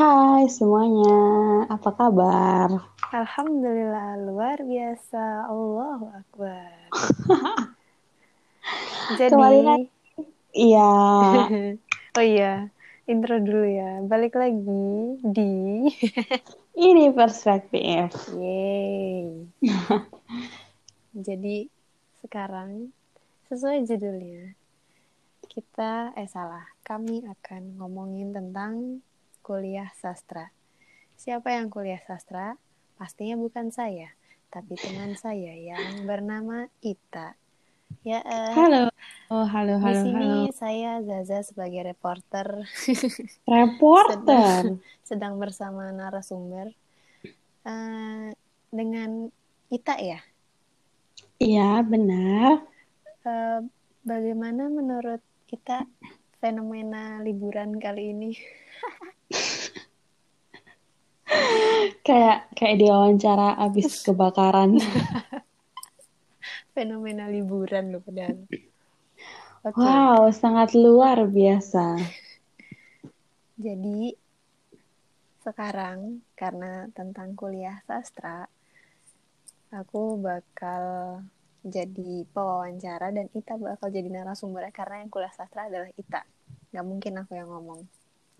Hai semuanya, apa kabar? Alhamdulillah luar biasa. Allahu Akbar. Jadi, Iya, oh iya, intro dulu ya. Balik lagi di ini perspektif. Yeay. Jadi, sekarang sesuai judulnya, kita eh salah, kami akan ngomongin tentang kuliah sastra. Siapa yang kuliah sastra? Pastinya bukan saya, tapi teman saya yang bernama Ita. Ya, eh, Halo, oh, halo, di halo, sini halo. saya Zaza sebagai reporter Reporter. sedang bersama narasumber Eh, dengan Ita ya. Iya, benar. Eh, bagaimana menurut kita fenomena liburan kali ini? Kayak kayak diwawancara abis kebakaran. fenomena liburan loh padahal. Oke, Wow, sangat luar biasa. jadi sekarang karena tentang kuliah sastra, aku bakal jadi pewawancara dan Ita bakal jadi narasumbernya karena yang kuliah sastra adalah Ita. Gak mungkin aku yang ngomong.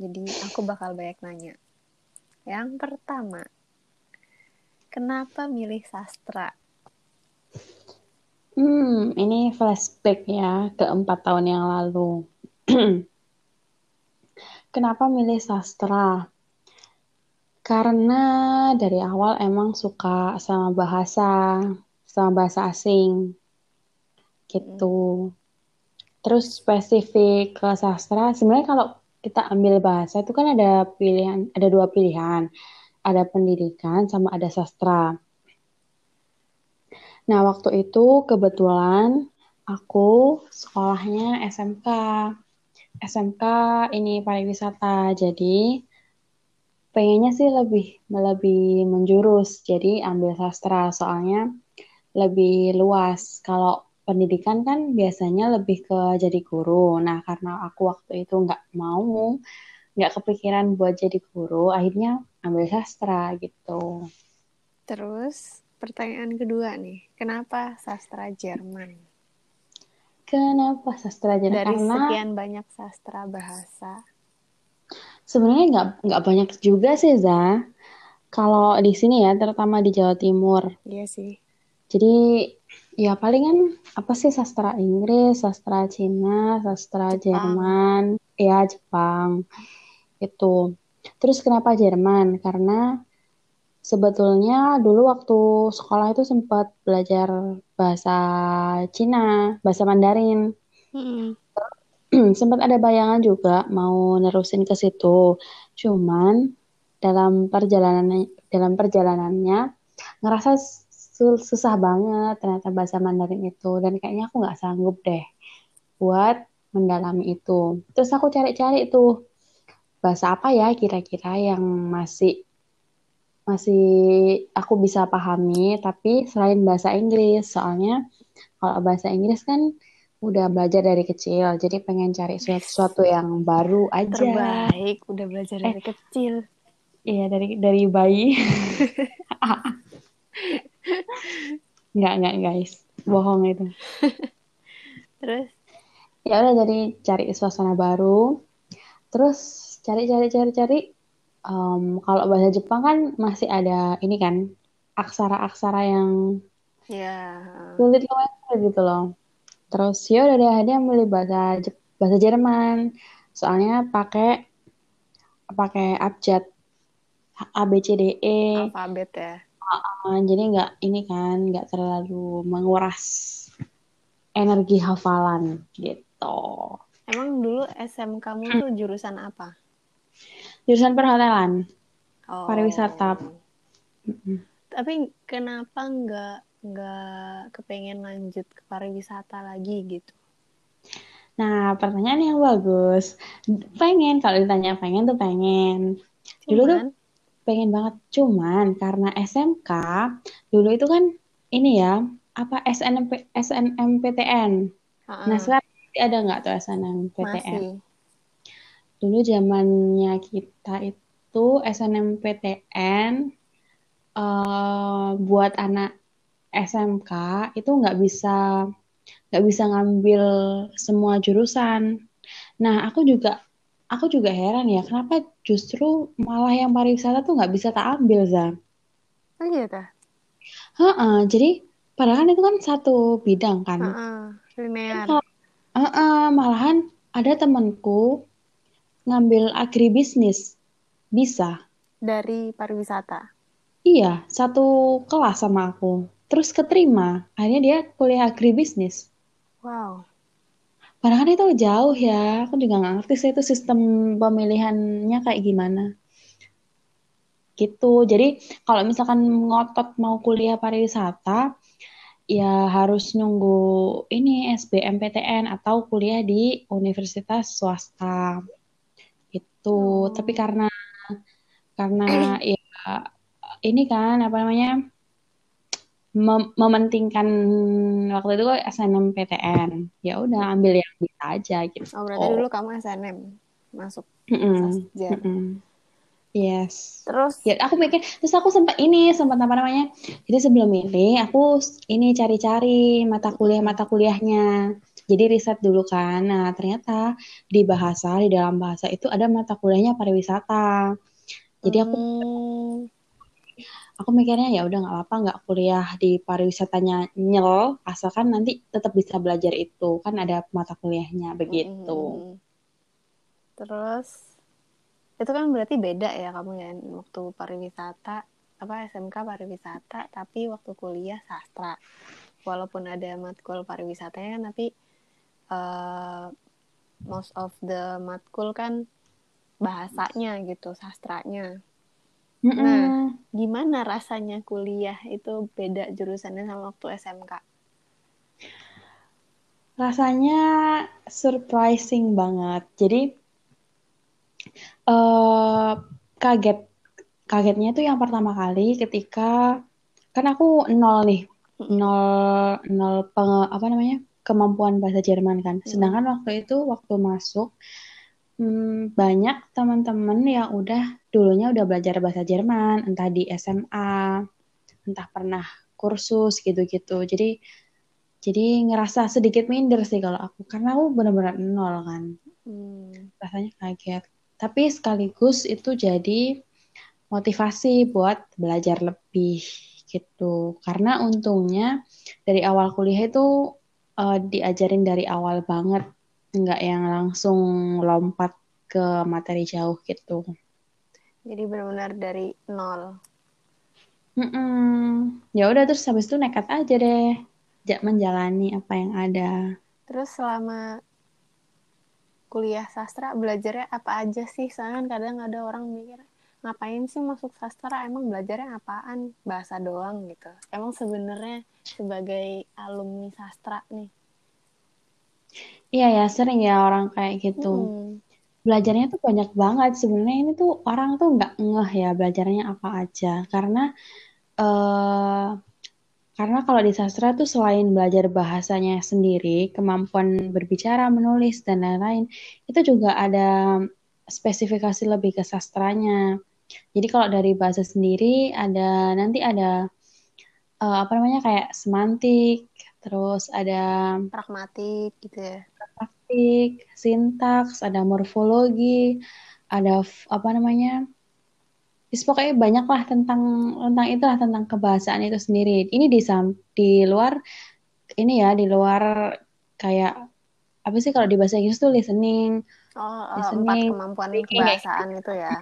Jadi aku bakal banyak nanya. Yang pertama, kenapa milih sastra? Hmm, ini flashback ya ke empat tahun yang lalu. Kenapa milih sastra? Karena dari awal emang suka sama bahasa, sama bahasa asing, gitu. Terus spesifik ke sastra, sebenarnya kalau kita ambil bahasa itu kan ada pilihan, ada dua pilihan, ada pendidikan sama ada sastra. Nah, waktu itu kebetulan aku sekolahnya SMK. SMK ini pariwisata. Jadi pengennya sih lebih lebih menjurus. Jadi ambil sastra soalnya lebih luas. Kalau pendidikan kan biasanya lebih ke jadi guru. Nah, karena aku waktu itu nggak mau, nggak kepikiran buat jadi guru, akhirnya ambil sastra gitu. Terus pertanyaan kedua nih, kenapa sastra Jerman? Kenapa sastra Jerman? Dari Karena sekian banyak sastra bahasa. sebenarnya nggak nggak banyak juga sih, Za. Kalau di sini ya, terutama di Jawa Timur. Iya sih. Jadi ya palingan apa sih sastra Inggris, sastra Cina, sastra Jepang. Jerman, ya Jepang itu. Terus kenapa Jerman? Karena sebetulnya dulu waktu sekolah itu sempat belajar bahasa Cina, bahasa Mandarin. Mm-mm. Sempat ada bayangan juga mau nerusin ke situ. Cuman dalam perjalanan dalam perjalanannya ngerasa susah banget ternyata bahasa Mandarin itu. Dan kayaknya aku nggak sanggup deh buat mendalami itu. Terus aku cari-cari tuh bahasa apa ya kira-kira yang masih masih aku bisa pahami tapi selain bahasa Inggris. Soalnya kalau bahasa Inggris kan udah belajar dari kecil jadi pengen cari sesuatu yang baru aja. Terbaik, udah belajar dari kecil. iya dari dari bayi nggak nggak guys. Bohong itu. Terus, ya udah jadi cari suasana baru. Terus cari cari cari cari. Em, kalau bahasa Jepang kan masih ada ini kan aksara-aksara yang ya, sulit banget gitu loh. Terus ya udah deh akhirnya milih bahasa Jep- bahasa Jerman. Soalnya pakai pakai abjad A B C D E. Alfabet ya. Uh, jadi nggak ini kan nggak terlalu menguras energi hafalan gitu Emang dulu SM kamu tuh jurusan apa? jurusan perhotelan Oh. Pariwisata. Tapi kenapa nggak nggak kepengen lanjut ke pariwisata lagi gitu? Nah, pertanyaan yang bagus. Pengen, kalau ditanya pengen tuh pengen. Dulu tuh Cuman, pengen banget. Cuman karena SMK, dulu itu kan ini ya, apa SNMP, SNMPTN. ah, Nah, ah, sekarang ada nggak tuh SNMPTN? masih. Dulu zamannya kita itu itu SNMPTN uh, buat anak SMK itu nggak bisa nggak bisa ngambil semua jurusan. Nah, aku juga aku juga heran ya, kenapa justru malah yang pariwisata tuh nggak bisa tak ambil, Za? Oh iya dah. Heeh, jadi padahal kan itu kan satu bidang kan. Heeh, linear. Heeh, malahan ada temanku ngambil agribisnis. Bisa. Dari pariwisata. Iya, satu kelas sama aku. Terus keterima. Akhirnya dia kuliah agribisnis. Wow. Padahal kan itu jauh ya. Aku juga nggak ngerti sih itu sistem pemilihannya kayak gimana. Gitu. Jadi kalau misalkan ngotot mau kuliah pariwisata, ya harus nunggu ini SBMPTN atau kuliah di universitas swasta. Itu. Oh. Tapi karena karena ya ini kan apa namanya? Mem mementingkan waktu itu SNMPTN. Ya udah ambil yang bisa aja gitu. Oh, berarti oh. dulu kamu SNM masuk mm -mm. Mm -mm. Yes. Terus ya aku mikir terus aku sempat ini sempat apa namanya? Jadi sebelum ini aku ini cari-cari mata kuliah mata kuliahnya. Jadi riset dulu kan. Nah, ternyata di bahasa di dalam bahasa itu ada mata kuliahnya pariwisata. Jadi aku hmm aku mikirnya ya udah nggak apa-apa nggak kuliah di pariwisatanya nyel asalkan nanti tetap bisa belajar itu. Kan ada mata kuliahnya begitu. Hmm. terus itu kan berarti beda ya kamu ya waktu pariwisata apa SMK pariwisata tapi waktu kuliah sastra. Walaupun ada matkul pariwisatanya kan tapi uh, most of the matkul kan bahasanya gitu sastranya Mm-mm. Nah, gimana rasanya kuliah itu beda jurusannya sama waktu SMK? Rasanya surprising banget. Jadi uh, kaget, kagetnya itu yang pertama kali ketika kan aku nol nih, nol nol peng, apa namanya kemampuan bahasa Jerman kan. Sedangkan waktu itu waktu masuk hmm, banyak teman-teman yang udah dulunya udah belajar bahasa Jerman, entah di SMA, entah pernah kursus gitu-gitu. Jadi jadi ngerasa sedikit minder sih kalau aku karena aku benar-benar nol kan. Hmm. Rasanya kaget. Tapi sekaligus itu jadi motivasi buat belajar lebih gitu. Karena untungnya dari awal kuliah itu uh, diajarin dari awal banget nggak yang langsung lompat ke materi jauh gitu. Jadi benar-benar dari nol. Mm-mm. Ya udah terus habis itu nekat aja deh, menjalani apa yang ada. Terus selama kuliah sastra belajarnya apa aja sih? Soalnya kan kadang ada orang mikir ngapain sih masuk sastra? Emang belajarnya apaan? Bahasa doang gitu. Emang sebenarnya sebagai alumni sastra nih Iya ya, sering ya orang kayak gitu. Hmm. Belajarnya tuh banyak banget. Sebenarnya ini tuh orang tuh nggak ngeh ya belajarnya apa aja. Karena uh, karena kalau di sastra tuh selain belajar bahasanya sendiri, kemampuan berbicara, menulis dan lain-lain, itu juga ada spesifikasi lebih ke sastranya. Jadi kalau dari bahasa sendiri ada nanti ada uh, apa namanya kayak semantik, terus ada pragmatik gitu ya pragmatik sintaks ada morfologi ada apa namanya Terus pokoknya banyak lah tentang tentang itu lah tentang kebahasaan itu sendiri. Ini di di luar ini ya di luar kayak apa sih kalau di bahasa Inggris tuh listening, oh, oh listening, empat kemampuan kebahasaan itu ya.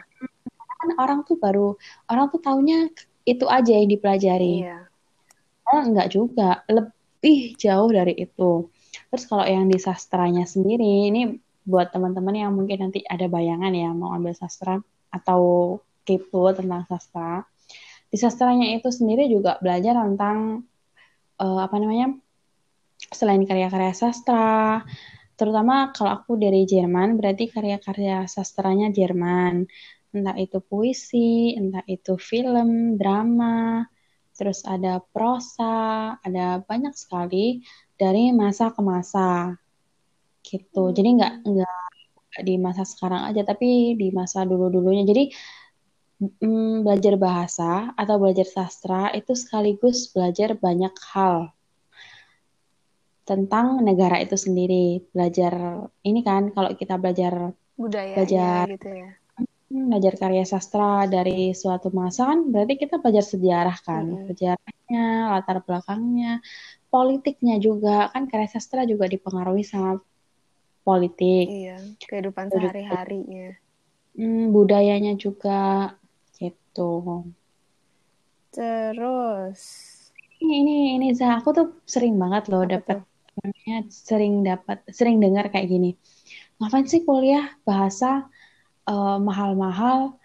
Kan orang tuh baru orang tuh taunya itu aja yang dipelajari. Iya. Oh, enggak juga. Leb, lebih jauh dari itu. Terus kalau yang di sastranya sendiri, ini buat teman-teman yang mungkin nanti ada bayangan ya mau ambil sastra atau kepo tentang sastra. Di sastranya itu sendiri juga belajar tentang uh, apa namanya? Selain karya-karya sastra, terutama kalau aku dari Jerman, berarti karya-karya sastranya Jerman. Entah itu puisi, entah itu film, drama, terus ada prosa, ada banyak sekali dari masa ke masa gitu. Hmm. Jadi nggak nggak di masa sekarang aja, tapi di masa dulu-dulunya. Jadi mm, belajar bahasa atau belajar sastra itu sekaligus belajar banyak hal tentang negara itu sendiri. Belajar ini kan kalau kita belajar budaya belajar gitu ya. Hmm, belajar karya sastra dari suatu masa kan berarti kita belajar sejarah kan, Mm-mm. sejarahnya, latar belakangnya, politiknya juga kan karya sastra juga dipengaruhi sama politik, Iya, kehidupan sehari-harinya. hmm, budayanya juga gitu. Terus Ini ini ini Za, aku tuh sering banget loh Apa dapat sering dapat sering dengar kayak gini. Ngapain sih kuliah bahasa eh, mahal-mahal?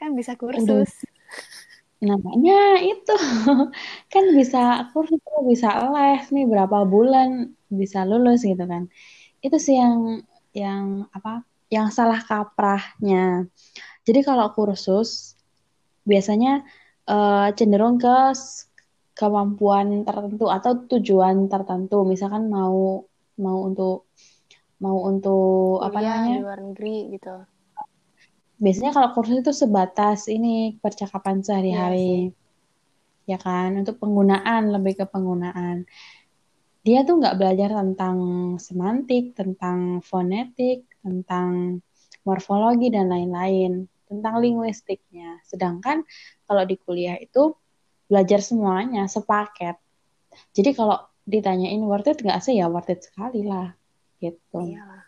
kan bisa kursus. Namanya itu kan bisa kursus bisa les nih berapa bulan bisa lulus gitu kan. Itu sih yang yang apa? Yang salah kaprahnya. Jadi kalau kursus biasanya eh, cenderung ke kemampuan tertentu atau tujuan tertentu. Misalkan mau mau untuk mau untuk apa Kuliah namanya? di luar negeri gitu. Biasanya kalau kursus itu sebatas ini percakapan Iya sehari-hari. ya kan untuk penggunaan lebih ke penggunaan. Dia tuh nggak belajar tentang semantik tentang fonetik tentang morfologi dan lain-lain. Tentang linguistiknya. Sedangkan kalau di kuliah itu belajar semuanya sepaket. Jadi kalau ditanyain worth it nggak sih? Ya worth it sekali lah gitu. Iyalah.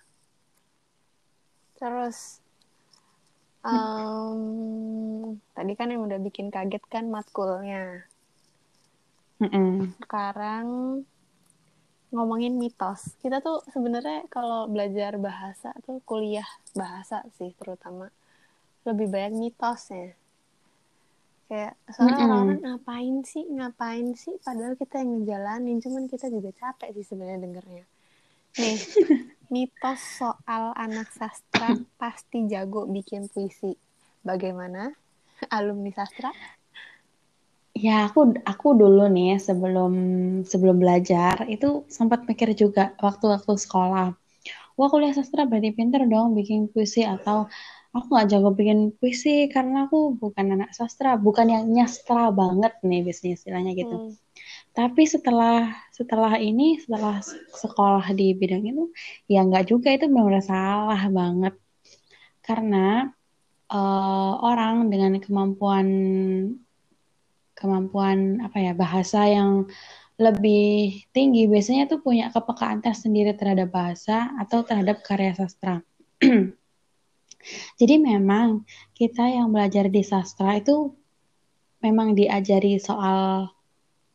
Terus em, tadi kan yang udah bikin kaget kan matkulnya. Mm-mm. Sekarang ngomongin mitos. Kita tuh sebenarnya kalau belajar bahasa tuh kuliah bahasa sih terutama lebih banyak mitosnya. Kayak soalnya Mm-mm. orang-orang ngapain sih, ngapain sih padahal kita yang ngejalanin, cuman kita juga capek sih sebenarnya dengernya. Nih, mitos soal anak sastra pasti jago bikin puisi. Bagaimana? Alumni sastra? Ya, aku aku dulu nih sebelum sebelum belajar itu sempat mikir juga waktu-waktu sekolah. Wah, kuliah sastra berarti pinter dong bikin puisi atau aku nggak jago bikin puisi karena aku bukan anak sastra, bukan yang nyastra banget nih biasanya istilahnya gitu. Hmm, Tapi setelah setelah ini, setelah sekolah di bidang itu, ya nggak juga itu benar-benar salah banget. Karena eh, orang dengan kemampuan kemampuan apa ya bahasa yang lebih tinggi biasanya tuh punya kepekaan tersendiri terhadap bahasa atau terhadap karya sastra. Jadi memang kita yang belajar di sastra itu memang diajari soal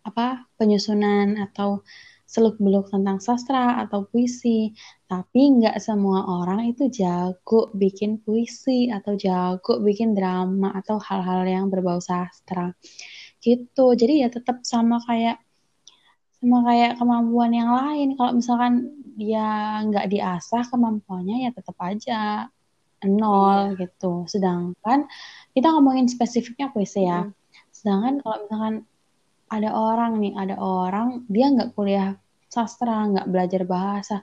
apa penyusunan atau seluk-beluk tentang sastra atau puisi, tapi nggak semua orang itu jago bikin puisi atau jago bikin drama atau hal-hal yang berbau sastra gitu. Jadi ya tetap sama kayak sama kayak kemampuan yang lain. Kalau misalkan dia nggak diasah kemampuannya ya tetap aja nol gitu. Sedangkan kita ngomongin spesifiknya puisi ya. Mm. Sedangkan kalau misalkan ada orang nih, ada orang dia nggak kuliah sastra, nggak belajar bahasa,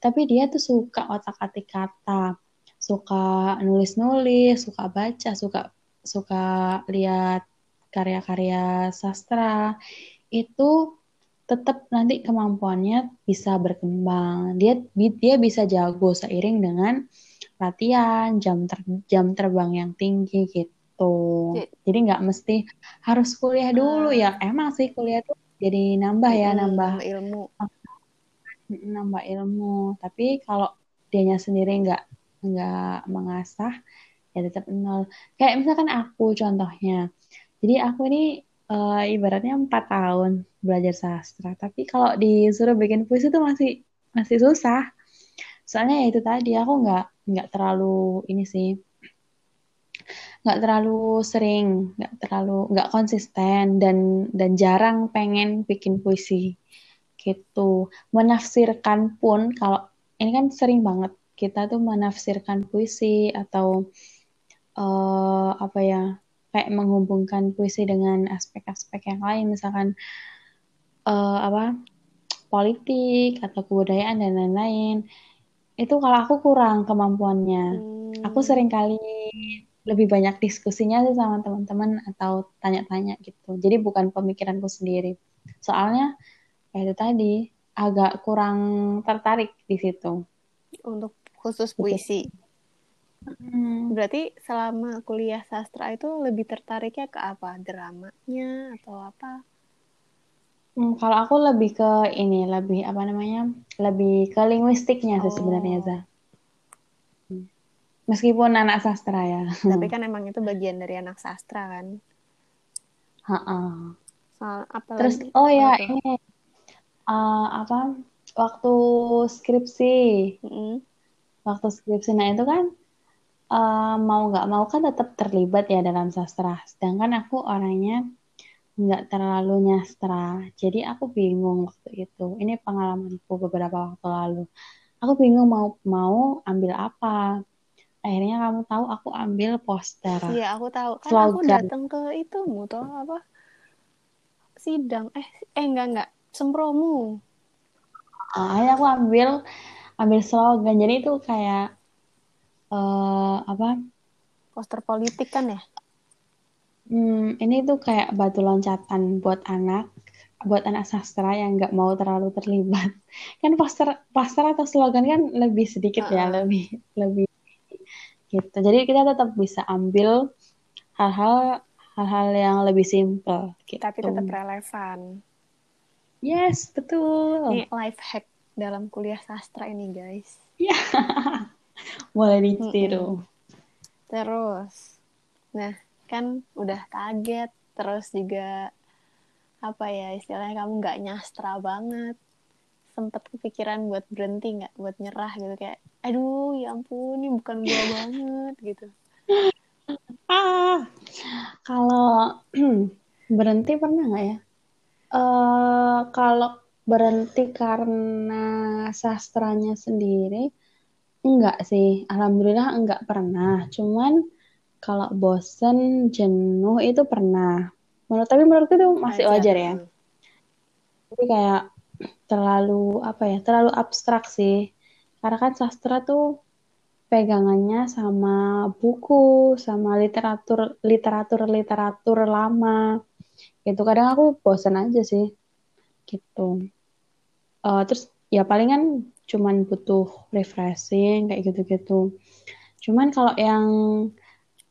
tapi dia tuh suka otak-atik kata, suka nulis-nulis, suka baca, suka suka lihat karya-karya sastra, itu tetap nanti kemampuannya bisa berkembang. Dia dia bisa jago seiring dengan latihan, jam ter, jam terbang yang tinggi gitu. Jadi- Jadi nggak mesti harus kuliah dulu Ah. ya. Emang sih kuliah tuh jadi nambah ya, nambah ilmu. nambah ilmu. Tapi kalau dianya sendiri nggak nggak mengasah ya tetap nol. Kayak misalkan aku contohnya. Jadi aku ini eh, ibaratnya empat tahun belajar sastra. Tapi kalau disuruh bikin puisi itu masih masih susah. Soalnya ya itu tadi aku nggak nggak terlalu ini sih nggak terlalu sering, nggak terlalu nggak konsisten dan dan jarang pengen bikin puisi gitu. Menafsirkan pun kalau ini kan sering banget kita tuh menafsirkan puisi atau eh, apa ya kayak menghubungkan puisi dengan aspek-aspek yang lain misalkan eh, apa politik atau kebudayaan dan lain-lain. Itu kalau aku kurang kemampuannya. Hmm, aku sering kali lebih banyak diskusinya sih sama teman-teman atau tanya-tanya gitu. Jadi bukan pemikiranku sendiri. Soalnya ya itu tadi agak kurang tertarik di situ. Untuk khusus puisi. Hmm. Berarti selama kuliah sastra itu lebih tertariknya ke apa? Dramanya atau apa? Hmm, kalau aku lebih ke ini, lebih apa namanya? Lebih ke linguistiknya sih sebenarnya, Oh. Meskipun anak sastra ya. Tapi kan emang itu bagian dari anak sastra kan. Soal apa Terus oh ya tuh? ini uh, apa waktu skripsi, Mm-mm. waktu skripsi nah itu kan uh, mau nggak mau kan tetap terlibat ya dalam sastra. Sedangkan aku orangnya nggak terlalu nyastra. Jadi aku bingung waktu itu. Ini pengalamanku beberapa waktu lalu. Aku bingung mau mau ambil apa. Akhirnya kamu tahu aku ambil poster. Iya, aku tahu. Kan aku Slogan. datang ke itu toh apa? Sidang. Eh, eh enggak enggak. Sempromu. Ah, akhirnya aku ambil ambil slogan. Jadi itu kayak eh apa? Poster politik kan ya? Hmm, ini tuh kayak batu loncatan buat anak, buat anak sastra yang nggak mau terlalu terlibat. Kan poster poster atau slogan kan lebih sedikit ya, Uh-uh. lebih lebih gitu. Jadi kita tetap bisa ambil hal-hal hal-hal yang lebih simple gitu. Tapi tetap relevan. Yes, betul. Ini life hack dalam kuliah sastra ini, guys. Ya. Boleh ditiru. Terus, nah kan udah kaget, terus juga apa ya istilahnya kamu nggak nyastra banget. Sempet kepikiran buat berhenti nggak, buat nyerah gitu kayak, aduh ya ampun ini bukan gua banget gitu. Ah, kalau berhenti pernah nggak ya? Eh, kalau berhenti karena sastranya sendiri, enggak sih. Alhamdulillah enggak pernah. Cuman kalau bosen, jenuh itu pernah. Menurut tapi menurutku itu masih wajar ya. Tapi kayak terlalu apa ya? Terlalu abstrak sih. Karena kan sastra tuh pegangannya sama buku, sama literatur literatur literatur lama. Gitu. Kadang aku bosen aja sih. Gitu. Uh, terus ya palingan cuman butuh refreshing kayak gitu-gitu. Cuman kalau yang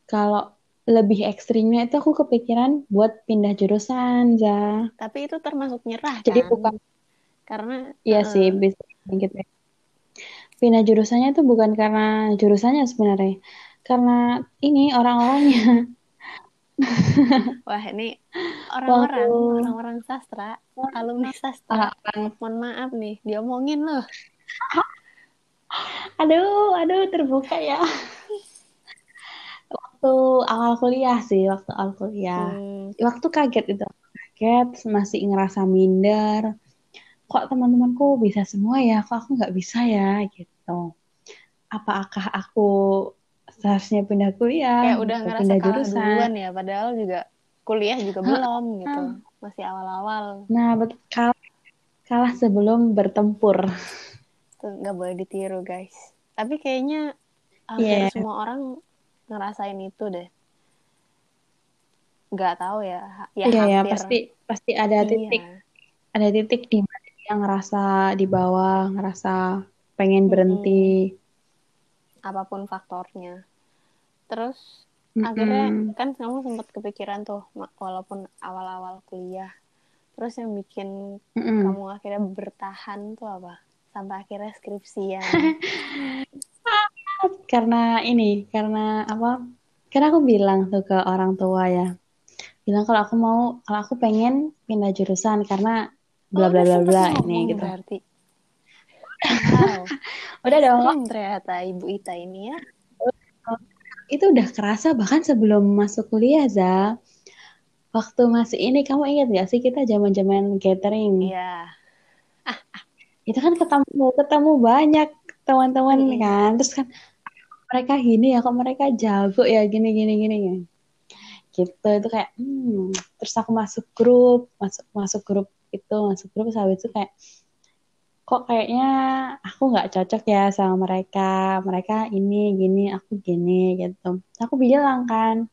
kalau lebih ekstrimnya itu aku kepikiran buat pindah jurusan, za. Tapi itu termasuk nyerah Jadi kan? bukan Karena Iya uh, sih, bisa gitu. Pindah jurusannya itu bukan karena jurusannya sebenarnya. Karena ini orang-orangnya. Wah, ini orang-orang, Waktu- orang-orang sastra, alumni sastra. Ah, Mohon maaf nih, diomongin loh. aduh, aduh terbuka ya. Waktu awal kuliah sih, waktu awal kuliah. Hmm, Waktu kaget itu, kaget, masih ngerasa minder. Kok teman-temanku bisa semua ya, kok aku nggak bisa ya, gitu. Apakah aku seharusnya pindah kuliah, kayak udah ngerasa pindah kalah jurusan? duluan ya, padahal juga kuliah juga belum gitu. Masih awal-awal. Nah, betul kalah, kalah sebelum bertempur. Nggak boleh ditiru, guys. Tapi kayaknya hampir Iya. semua orang ngerasain itu deh. Nggak tahu ya. Ya Iya ya, pasti pasti ada titik, Iya. ada titik di dia ngerasa di bawah, ngerasa pengen berhenti. apa pun faktornya. Terus Mm-mm. akhirnya kan kamu sempat kepikiran tuh walaupun awal-awal kuliah. Terus yang bikin Mm-mm. kamu akhirnya bertahan tuh apa? Sampai akhirnya skripsian. Karena ini, karena apa? Karena aku bilang tuh ke orang tua ya, bilang kalau aku mau, kalau aku pengen pindah jurusan karena bla Oh, bla bla bla ngomong ini gitu. berarti. Wow. Udah dong, Ekstrim ternyata Ibu Ita ini ya. itu udah kerasa bahkan sebelum masuk kuliah za. Waktu masih ini kamu ingat gak sih kita zaman-zaman gathering? Iya. itu kan ketemu ketemu banyak teman-teman Mm-mm. kan terus kan mereka gini ya kok mereka jago ya gini gini gini ya gitu itu kayak hmm. terus aku masuk grup masuk masuk grup itu masuk grup sahabat itu kayak kok kayaknya aku nggak cocok ya sama mereka mereka ini gini aku gini gitu. Aku bilang kan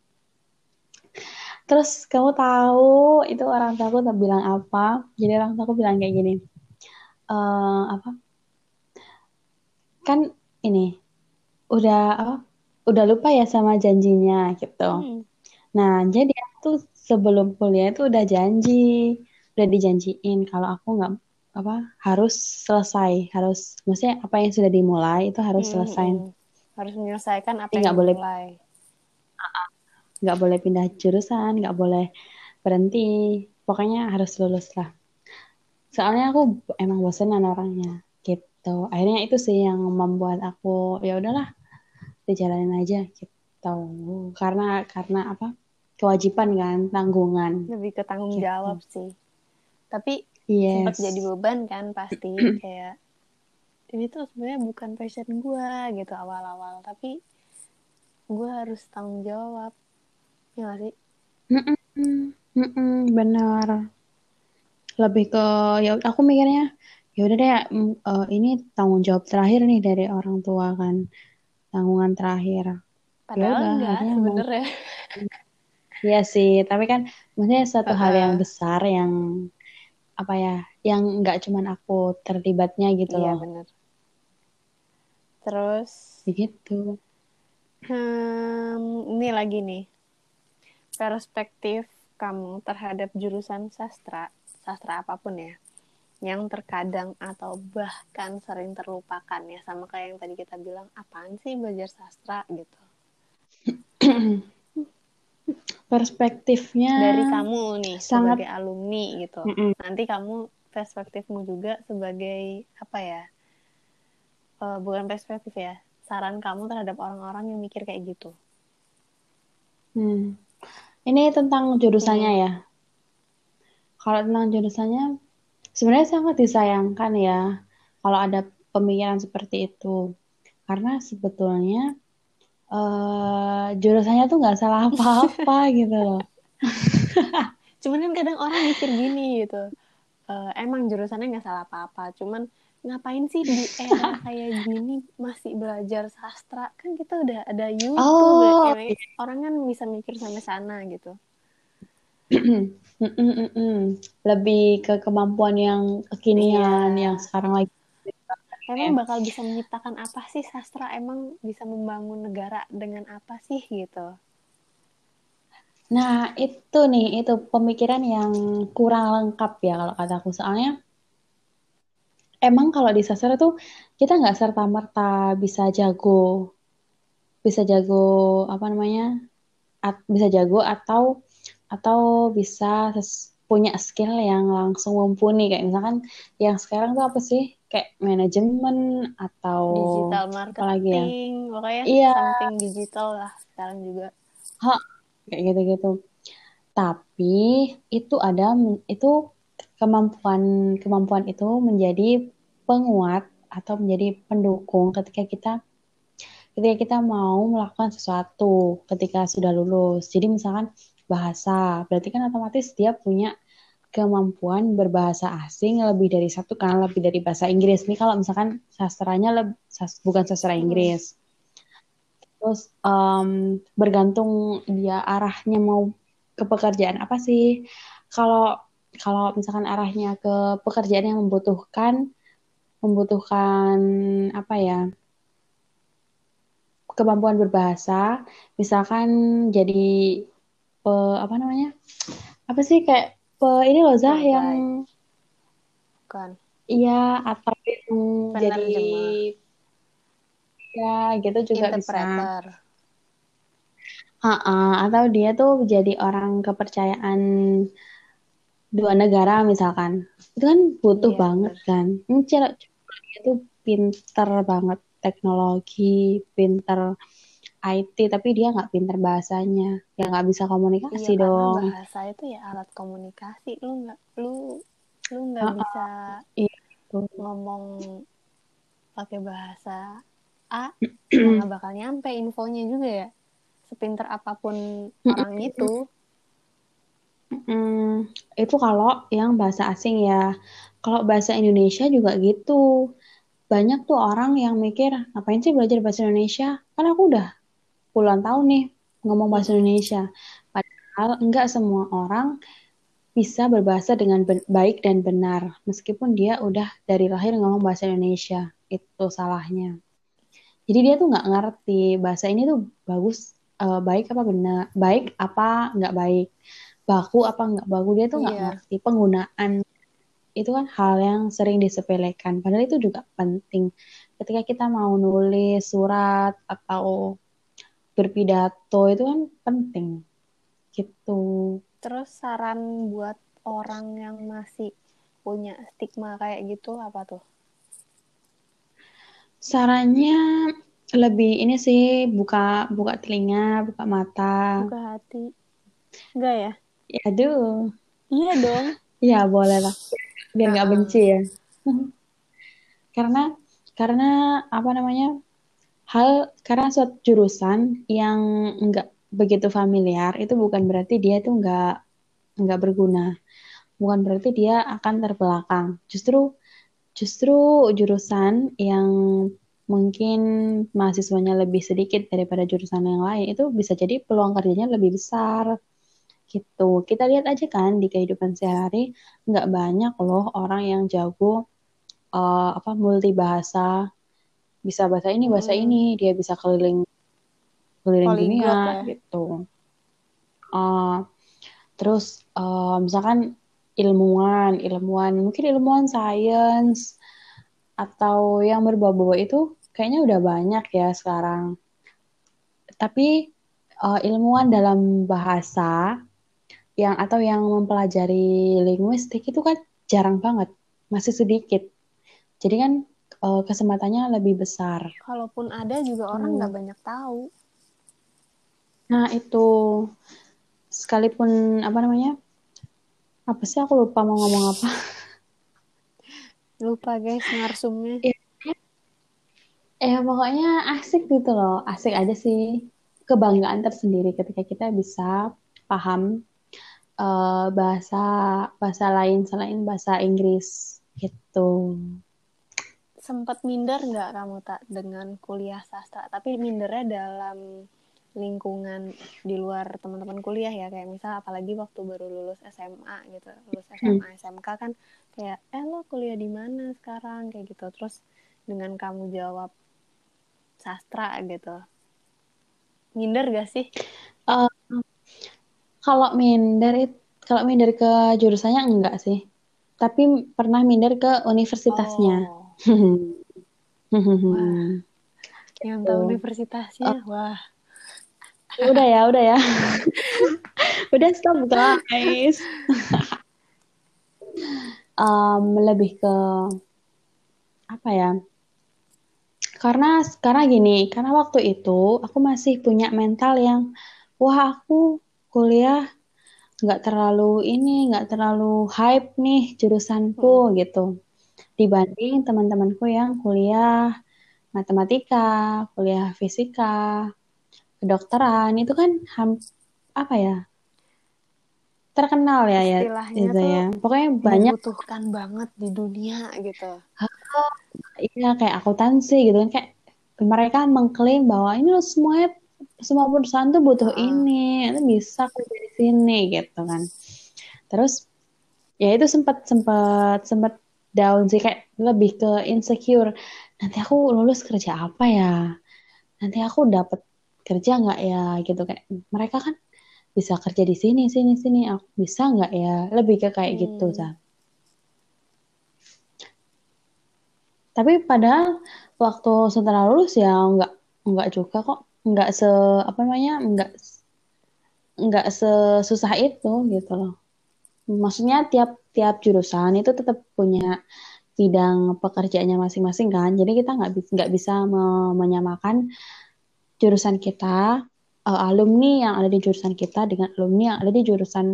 terus kamu tahu itu orang tua aku bilang apa? Jadi orang tua aku bilang kayak gini uh, apa? Kan ini udah apa udah lupa ya sama janjinya gitu. Hmm. nah jadi aku sebelum kuliah itu udah janji udah dijanjiin kalau aku nggak apa harus selesai harus maksudnya apa yang sudah dimulai itu harus hmm, selesai. hmm. harus menyelesaikan apa yang boleh dimulai. Nggak boleh pindah jurusan nggak boleh berhenti. Pokoknya harus lulus lah. Soalnya aku emang bosenan orangnya gitu. Akhirnya itu sih yang membuat aku ya udahlah dijalanin aja gitu. Karena karena apa? Kewajiban kan tanggungan. Lebih ke tanggung gitu. jawab sih tapi yes. sempat jadi beban kan pasti kayak ini tuh sebenarnya bukan passion gue gitu awal-awal. Tapi gue harus tanggung jawab ya gak sih? Mm-mm, benar. Lebih ke ya aku mikirnya ya udah deh uh, ini tanggung jawab terakhir nih dari orang tua kan. Tanggungan terakhir. Padahal Yaudah, enggak sebenarnya. Iya sih, tapi kan maksudnya satu uh, hal yang besar yang apa ya, yang nggak cuman aku terlibatnya gitu iya, loh. Iya benar. Terus begitu. Hmm, ini lagi nih perspektif kamu terhadap jurusan sastra, sastra apa pun ya, yang terkadang atau bahkan sering terlupakan ya, sama kayak yang tadi kita bilang, apaan sih belajar sastra gitu. Perspektifnya dari kamu nih sangat... sebagai alumni gitu. Mm -mm. Nanti kamu perspektifmu juga sebagai apa ya? Uh, bukan perspektif ya, saran kamu terhadap orang-orang yang mikir kayak gitu. Hmm. Ini tentang jurusannya hmm. ya. Kalau tentang jurusannya, sebenarnya sangat disayangkan ya kalau ada pemikiran seperti itu. Karena sebetulnya uh, jurusannya tuh nggak salah apa-apa gitu loh. Cuman kan kadang orang mikir gini gitu. Uh, emang jurusannya nggak salah apa-apa. Cuman ngapain sih di era kayak gini masih belajar sastra kan kita udah ada YouTube oh. ya, orang kan bisa mikir sampai sana gitu lebih ke kemampuan yang kekinian iya. yang sekarang lagi emang bakal bisa menciptakan apa sih? Sastra emang bisa membangun negara dengan apa sih gitu? Nah itu nih itu pemikiran yang kurang lengkap ya kalau kataku soalnya emang kalau di sastra tuh kita nggak serta merta bisa jago bisa jago apa namanya at, bisa jago atau atau bisa punya skill yang langsung mumpuni kayak misalkan yang sekarang tuh apa sih kayak manajemen atau digital marketing ya? pokoknya iya. something digital lah sekarang juga ha kayak gitu-gitu tapi itu ada itu kemampuan kemampuan itu menjadi penguat atau menjadi pendukung ketika kita ketika kita mau melakukan sesuatu ketika sudah lulus. Jadi misalkan bahasa, berarti kan otomatis dia punya kemampuan berbahasa asing lebih dari satu karena lebih dari bahasa Inggris. Ini kalau misalkan sastranya lebih, sas, bukan sastra. Inggris. Terus um, bergantung dia arahnya mau ke pekerjaan apa sih? Kalau kalau misalkan arahnya ke pekerjaan yang membutuhkan membutuhkan apa ya kemampuan berbahasa misalkan jadi pe, apa namanya? Apa sih kayak pe, ini loh Zah yang bukan. Iya atau yang jadi ya gitu juga bisa. Uh -uh, atau dia tuh jadi orang kepercayaan dua negara misalkan. Itu kan butuh iya, banget bener. kan. Ini cewek itu pinter banget teknologi pinter IT tapi dia nggak pinter bahasanya. Ya nggak bisa komunikasi iya, dong. bahasa itu ya alat komunikasi. Lu nggak lu lu nggak uh, bisa iya, ngomong pakai bahasa A nggak bakal nyampe infonya juga ya. Sepinter apa pun orang itu. Hmm, itu kalau yang bahasa asing ya. kalau bahasa Indonesia juga gitu. Banyak tuh orang yang mikir, ngapain sih belajar bahasa Indonesia? Kan aku udah puluhan tahun nih ngomong bahasa Indonesia. Padahal enggak semua orang bisa berbahasa dengan baik dan benar. Meskipun dia udah dari lahir ngomong bahasa Indonesia. Itu salahnya. Jadi dia tuh nggak ngerti bahasa ini tuh bagus, uh, baik apa benar, baik apa nggak baik, baku apa nggak baku. Dia tuh nggak yeah. ngerti penggunaan itu kan hal yang sering disepelekan. Padahal itu juga penting. Ketika kita mau nulis surat atau berpidato itu kan penting. Gitu. Terus saran buat orang yang masih punya stigma kayak gitu apa tuh? Sarannya lebih ini sih buka buka telinga, buka mata. Buka hati. Enggak ya? Ya aduh. Iya dong. Iya boleh lah biar nggak benci ya karena karena apa namanya hal karena suatu jurusan yang nggak begitu familiar itu bukan berarti dia itu nggak nggak berguna. Bukan berarti dia akan terbelakang. Justru justru jurusan yang mungkin mahasiswanya lebih sedikit daripada jurusan yang lain itu bisa jadi peluang kerjanya lebih besar. Gitu. Kita lihat aja kan di kehidupan sehari nggak banyak loh orang yang jago uh, apa multi bahasa, bisa bahasa ini bahasa hmm. ini, dia bisa keliling keliling Polyglot dunia ya. gitu. Uh, terus uh, misalkan ilmuwan, ilmuwan mungkin ilmuwan sains atau yang berbau-bau itu kayaknya udah banyak ya sekarang. Tapi uh, ilmuwan dalam bahasa yang atau yang mempelajari linguistik itu kan jarang banget, masih sedikit. Jadi kan uh, kesempatannya lebih besar. Kalaupun ada juga orang nggak hmm. banyak tahu. Nah itu sekalipun apa namanya? Apa sih aku lupa mau ngomong apa? Lupa guys narsumnya. Ya, eh pokoknya asik gitu loh, asik aja sih. Kebanggaan tersendiri ketika kita bisa paham uh, bahasa bahasa lain selain bahasa Inggris gitu. Sempat minder nggak kamu tak dengan kuliah sastra? Tapi mindernya dalam lingkungan di luar teman-teman kuliah ya kayak misal apalagi waktu baru lulus SMA gitu lulus SMA hmm. SMK kan kayak eh lo kuliah di mana sekarang kayak gitu terus dengan kamu jawab sastra gitu minder gak sih uh, kalau minder kalau minder ke jurusannya enggak sih. Tapi pernah minder ke universitasnya. Oh. Wah. Yang tahu oh. universitasnya, oh. wah. Ya udah ya, udah ya. udah stop guys. um, lebih ke apa ya? Karena karena gini, karena waktu itu aku masih punya mental yang wah aku kuliah nggak terlalu ini nggak terlalu hype nih jurusanku hmm. gitu dibanding teman-temanku yang kuliah matematika kuliah fisika kedokteran itu kan ham, apa ya terkenal ya ya ya pokoknya banyak dibutuhkan banget di dunia gitu iya kayak akuntansi gitu kan kayak mereka mengklaim bahwa ini semuanya semua perusahaan tuh butuh uh. ini, itu bisa kerja di sini gitu kan. Terus ya itu sempat sempat sempat down sih kayak lebih ke insecure. Nanti aku lulus kerja apa ya? Nanti aku dapat kerja nggak ya gitu kayak mereka kan bisa kerja di sini sini sini aku bisa nggak ya lebih ke kayak gitu, hmm. gitu tapi padahal waktu setelah lulus ya nggak nggak juga kok nggak se apa namanya nggak nggak sesusah itu gitu loh maksudnya tiap tiap jurusan itu tetap punya bidang pekerjaannya masing-masing kan jadi kita nggak bisa nggak bisa menyamakan jurusan kita uh, alumni yang ada di jurusan kita dengan alumni yang ada di jurusan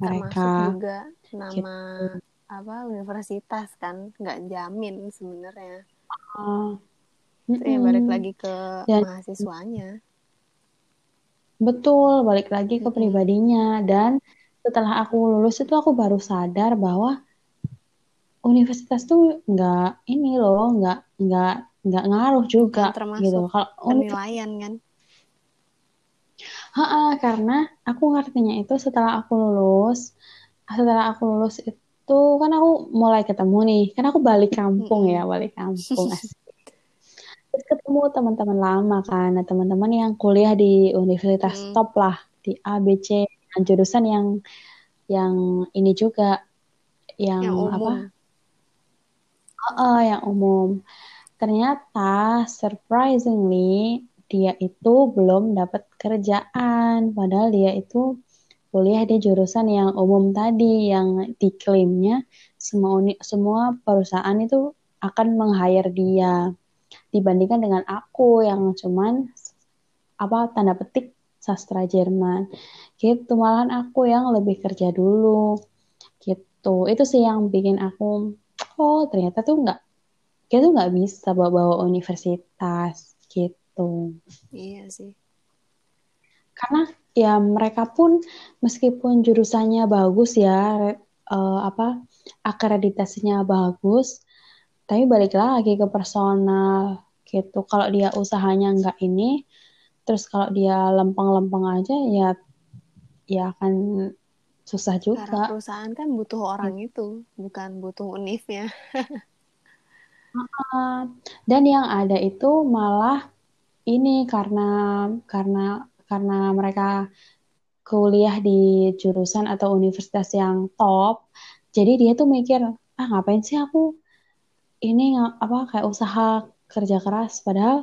mereka Termasuk juga nama gitu. apa universitas kan nggak jamin sebenarnya uh, Mm balik lagi ke dan, mahasiswanya. Betul, balik lagi ke pribadinya. Dan setelah aku lulus itu aku baru sadar bahwa universitas tuh nggak ini loh, nggak nggak nggak ngaruh juga termasuk gitu. Kalau penilaian kan? Ha karena aku ngertinya itu setelah aku lulus, setelah aku lulus itu kan aku mulai ketemu nih, kan aku balik kampung ya, balik kampung. Terus ketemu teman-teman lama kan, nah, teman-teman yang kuliah di universitas Mm. top lah di A, Dan jurusan yang yang ini juga yang, Yang apa? umum. Heeh, yang umum. Ternyata surprisingly dia itu belum dapat kerjaan, padahal dia itu kuliah di jurusan yang umum tadi yang diklaimnya semua uni, semua perusahaan itu akan meng-hire dia dibandingkan dengan aku yang cuman apa tanda petik sastra Jerman gitu malahan aku yang lebih kerja dulu. Gitu. Itu sih yang bikin aku oh ternyata tuh nggak kita tuh nggak bisa bawa-bawa universitas gitu. Iya sih. karena ya mereka pun meskipun jurusannya bagus ya eh, apa akreditasinya bagus tapi balik lagi ke personal gitu. Kalau dia usahanya nggak ini terus kalau dia lempeng-lempeng aja ya ya akan susah Karena juga perusahaan kan butuh orang itu, bukan butuh unifnya. Ah, dan yang ada itu malah ini karena karena karena mereka kuliah di jurusan atau universitas yang top jadi dia tuh mikir ah ngapain sih aku ini apa kayak usaha kerja keras? Padahal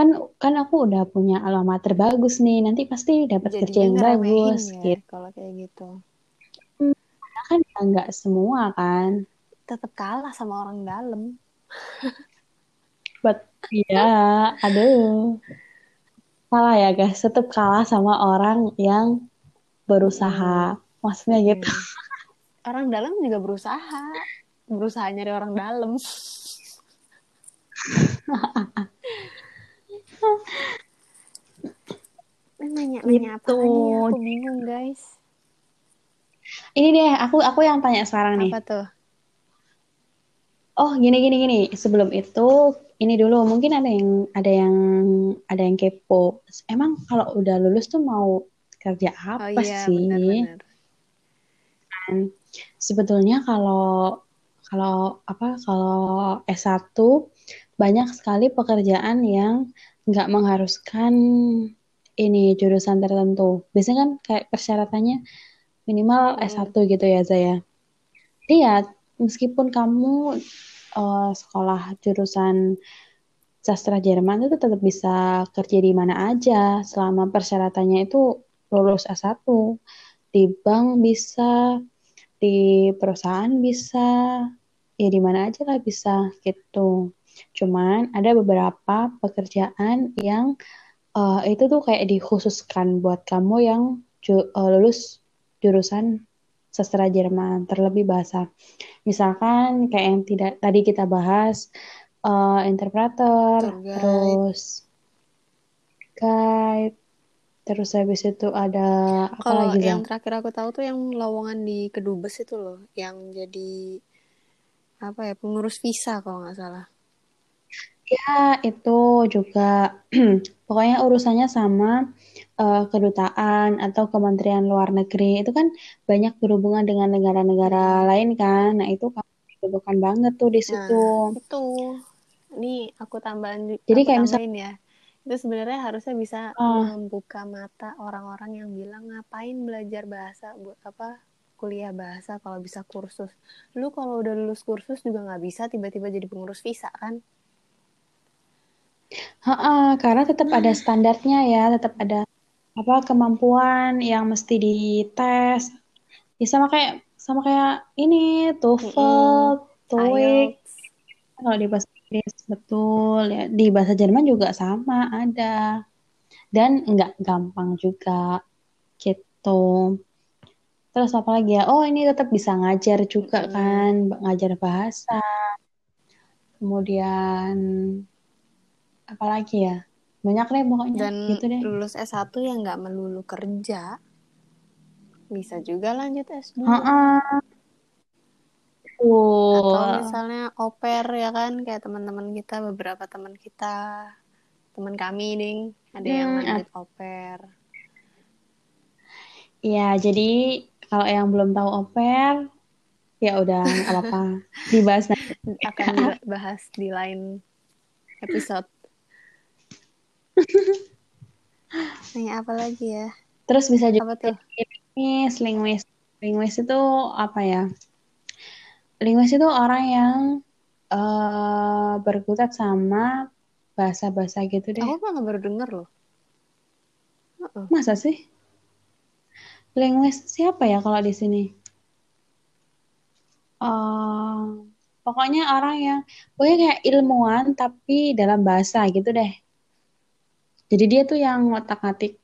kan kan aku udah punya alamat bagus nih nanti pasti dapat kerja yang bagus ya gitu kalau kayak gitu. Karena kan nggak semua kan Tetap kalah sama orang dalam. but ya aduh salah ya guys tetap kalah sama orang yang berusaha maksudnya gitu Hmm. Orang dalam juga berusaha. Berusaha nyari orang dalam. Nanya-nanya apa Gitu. lagi ya? Aku bingung guys. ini deh aku aku yang tanya sekarang nih Apa tuh? oh gini gini gini sebelum itu ini dulu mungkin ada yang ada yang ada yang kepo emang kalau udah lulus tuh mau kerja Oh apa iya, sih benar-benar. sebetulnya kalau kalau apa kalau S1 banyak sekali pekerjaan yang nggak mengharuskan ini jurusan tertentu. Biasanya kan kayak persyaratannya minimal Mm-mm. S1 gitu ya Zaya. Jadi ya meskipun kamu eh, sekolah jurusan sastra Jerman itu tetap bisa kerja di mana aja selama persyaratannya itu lulus S1. Di bank bisa, di perusahaan bisa, ya di mana aja lah bisa gitu. Cuman ada beberapa pekerjaan yang eh, itu tuh kayak dikhususkan buat kamu yang ju- eh, lulus jurusan sastra Jerman, terlebih bahasa. Misalkan kayak yang tidak tadi kita bahas eh, interpreter, Tour guide. terus guide, terus habis itu ada apa Kalau lagi yang Zal? terakhir aku tahu tuh yang lowongan di Kedubes itu loh, yang jadi apa ya pengurus visa kalau nggak salah. Ya, itu juga pokoknya urusannya sama eh, kedutaan atau Kementerian Luar Negeri. Itu kan banyak berhubungan dengan negara-negara lain kan. Nah, itu kamu dibutuhkan banget tuh di Nah, situ. itu. Ini aku tambahin Jadi aku kayak misal tambahin ya. Itu sebenarnya harusnya bisa ah, membuka mata orang-orang yang bilang ngapain belajar bahasa buat apa kuliah bahasa kalau bisa kursus. Lu kalau udah lulus kursus juga nggak bisa tiba-tiba jadi pengurus visa kan? Ha-ha, karena tetap ada standarnya ya, tetap ada apa kemampuan yang mesti dites. Ya sama kayak sama kayak ini TOEFL. TOEIC. IELTS. Kalau di bahasa Inggris betul ya. Di bahasa Jerman juga sama ada. Dan nggak gampang juga gitu. Terus apa lagi ya? Oh, ini tetap bisa ngajar juga Mm-mm. kan, ngajar bahasa. Kemudian apa lagi ya? Banyak deh pokoknya Dan gitu deh. lulus S1 yang nggak melulu kerja, bisa juga lanjut S2. Heeh. Betul. anak oper ya kan kayak teman-teman kita beberapa teman kita teman kami nih ada hmm, yang lanjut oper Iya, jadi kalau yang belum tahu oper, ya udah nggak apa-apa dibahas nanti. Akan dibahas di lain episode. Nanya apa lagi ya? Terus bisa juga apa tuh? Linguis, linguis. Linguis itu apa ya? Linguis itu orang yang uh, berkutat sama bahasa-bahasa gitu deh. Aku malah baru denger loh. Uh-uh. Masa sih? Linguis siapa ya kalau di sini? Uh, pokoknya orang yang pokoknya kayak ilmuwan tapi dalam bahasa gitu deh. Jadi dia tuh yang ngotak-ngatik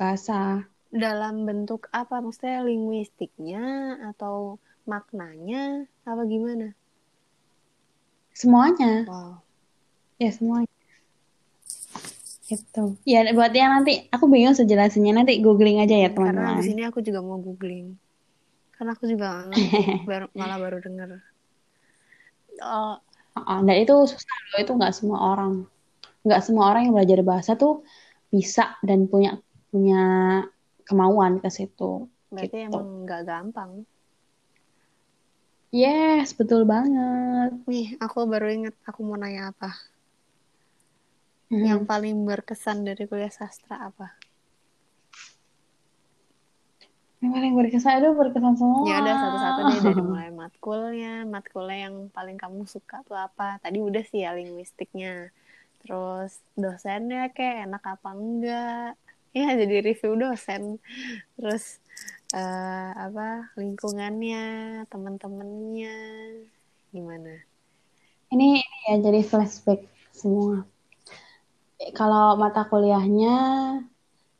bahasa. Dalam bentuk apa? Maksudnya linguistiknya atau maknanya apa gimana? Semuanya. Wow. Ya semuanya. Gitu. Ya buat yang nanti aku bingung sejelasannya nanti googling aja ya teman-teman. Karena di sini aku juga mau googling. Karena aku juga baru, malah baru denger. Oh. Uh, dan itu susah loh, itu nggak semua orang. Nggak semua orang yang belajar bahasa tuh bisa dan punya punya kemauan ke situ. Berarti gitu. emang nggak gampang. Yes, betul banget. Nih, aku baru inget aku mau nanya apa. Hmm. Yang paling berkesan dari kuliah sastra apa? Yang paling berkesan itu berkesan semua. Ya udah satu-satu deh dari mulai matkulnya, matkulnya yang paling kamu suka tuh apa? Tadi udah sih ya linguistiknya. Terus dosennya kayak enak apa enggak? Ya jadi review dosen. Terus uh, apa lingkungannya teman-temannya gimana? Ini, ini ya jadi flashback semua. Kalau mata kuliahnya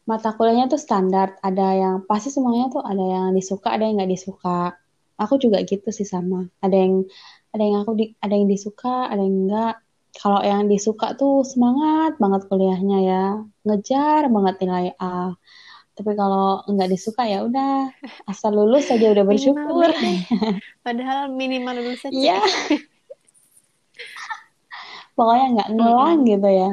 mata kuliahnya tuh standar. Ada yang pasti semuanya tuh ada yang disuka ada yang nggak disuka. Aku juga gitu sih sama. Ada yang ada yang aku di, ada yang disuka ada yang enggak kalau yang disuka tuh semangat banget kuliahnya ya. Ngejar banget nilai A. Tapi kalau nggak disuka ya udah asal lulus saja udah bersyukur. padahal minimal lulus aja. Iya. Pokoknya nggak ngelang mm -hmm. gitu ya.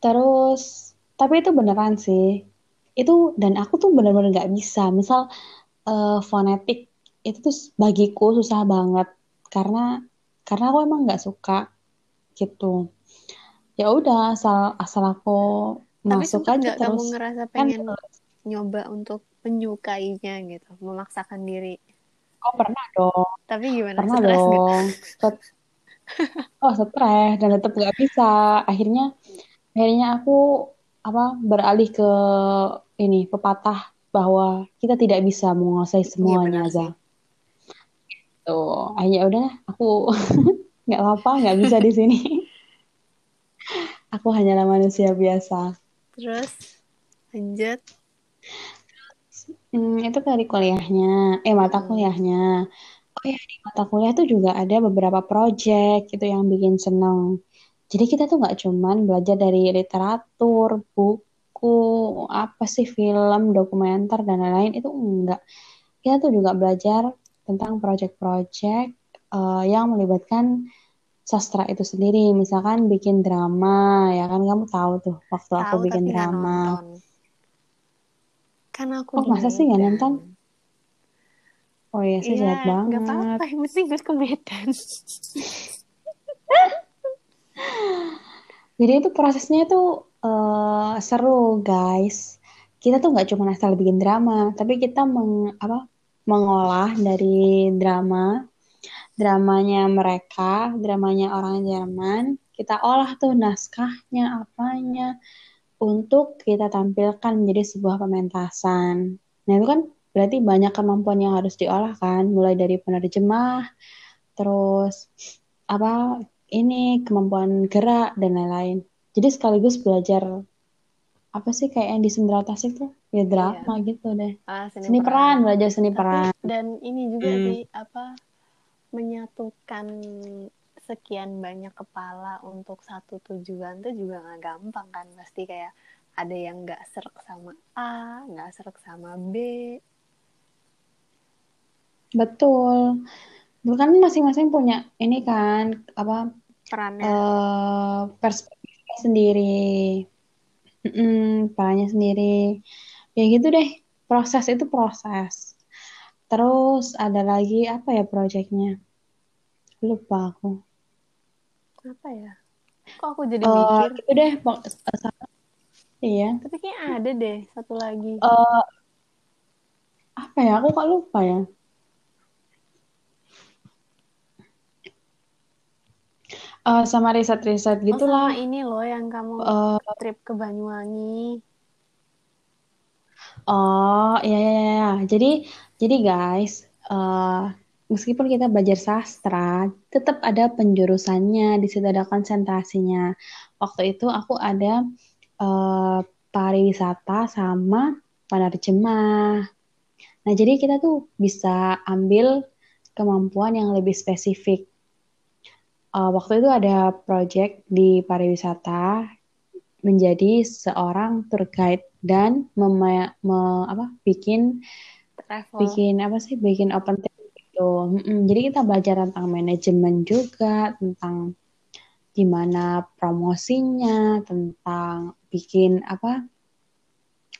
Terus tapi itu beneran sih. Itu dan aku tuh bener-bener nggak bisa. Misal uh, fonetik itu tuh bagiku susah banget. Karena karena aku emang nggak suka gitu. Ya udah asal asal aku masuk Tapi aja terus kamu ngerasa kan pengen kan, nyoba untuk menyukainya gitu memaksakan diri? Oh pernah dong. Tapi gimana? Pernah stres dong. Set... oh stres dan tetap gak bisa. Akhirnya akhirnya aku apa beralih ke ini pepatah bahwa kita tidak bisa menguasai iya, semuanya iya, aja tuh akhirnya udah aku nggak apa-apa nggak bisa di sini aku hanyalah manusia biasa Terus lanjut. Hmm, itu dari kuliahnya, eh mata hmm. kuliahnya. Oh ya di mata kuliah tuh juga ada beberapa project itu yang bikin seneng. Jadi kita tuh nggak cuman belajar dari literatur, buku, apa sih film, dokumenter dan lain-lain itu enggak. Kita tuh juga belajar tentang project-project uh, yang melibatkan sastra itu sendiri. Misalkan bikin drama ya kan? Kamu tahu tuh waktu tahu, aku bikin drama. kan aku oh masa sih nggak nonton? Oh iya sih ya, jahat banget. nggak apa-apa yang penting gue ke Medan jadi itu prosesnya tuh uh, seru guys. Kita tuh nggak cuma asal bikin drama tapi kita meng apa mengolah dari drama dramanya mereka, dramanya orang Jerman, kita olah tuh naskahnya, apanya, untuk kita tampilkan menjadi sebuah pementasan. Nah itu kan berarti banyak kemampuan yang harus diolah kan, mulai dari penerjemah, terus apa ini kemampuan gerak dan lain-lain. Jadi sekaligus belajar apa sih kayak yang di Sendera Tasik tuh ya drama iya. gitu deh. Ah, seni, seni peran. peran, belajar seni Tapi, peran. Dan ini juga hmm. sih apa menyatukan sekian banyak kepala untuk satu tujuan tuh juga nggak gampang kan pasti kayak ada yang nggak serak sama A nggak serak sama B betul Bukan masing-masing punya ini kan apa perannya eh perspektifnya sendiri, Mm-mm, perannya sendiri. Ya gitu deh. Proses itu proses. Terus ada lagi apa ya proyeknya? Lupa aku. apa ya kok aku jadi Eh mikir itu deh. sama- Iya. tapi kayak ada deh satu lagi Eh apa ya? Aku kok lupa ya. Eh sama riset-riset oh gitulah. sama ini loh yang kamu Eh trip ke Banyuwangi Oh, iya, iya, iya. iya. Jadi, jadi guys, eh, meskipun kita belajar sastra, tetap ada penjurusannya, di situ ada konsentrasinya. Waktu itu aku ada eh, pariwisata sama penerjemah. Nah, jadi kita tuh bisa ambil kemampuan yang lebih spesifik. Eh, waktu itu ada project di pariwisata menjadi seorang tour guide dan mema- me- apa, bikin travel bikin apa sih bikin open trip gitu. Mm-mm. Jadi kita belajar tentang manajemen juga, tentang gimana promosinya, tentang bikin apa,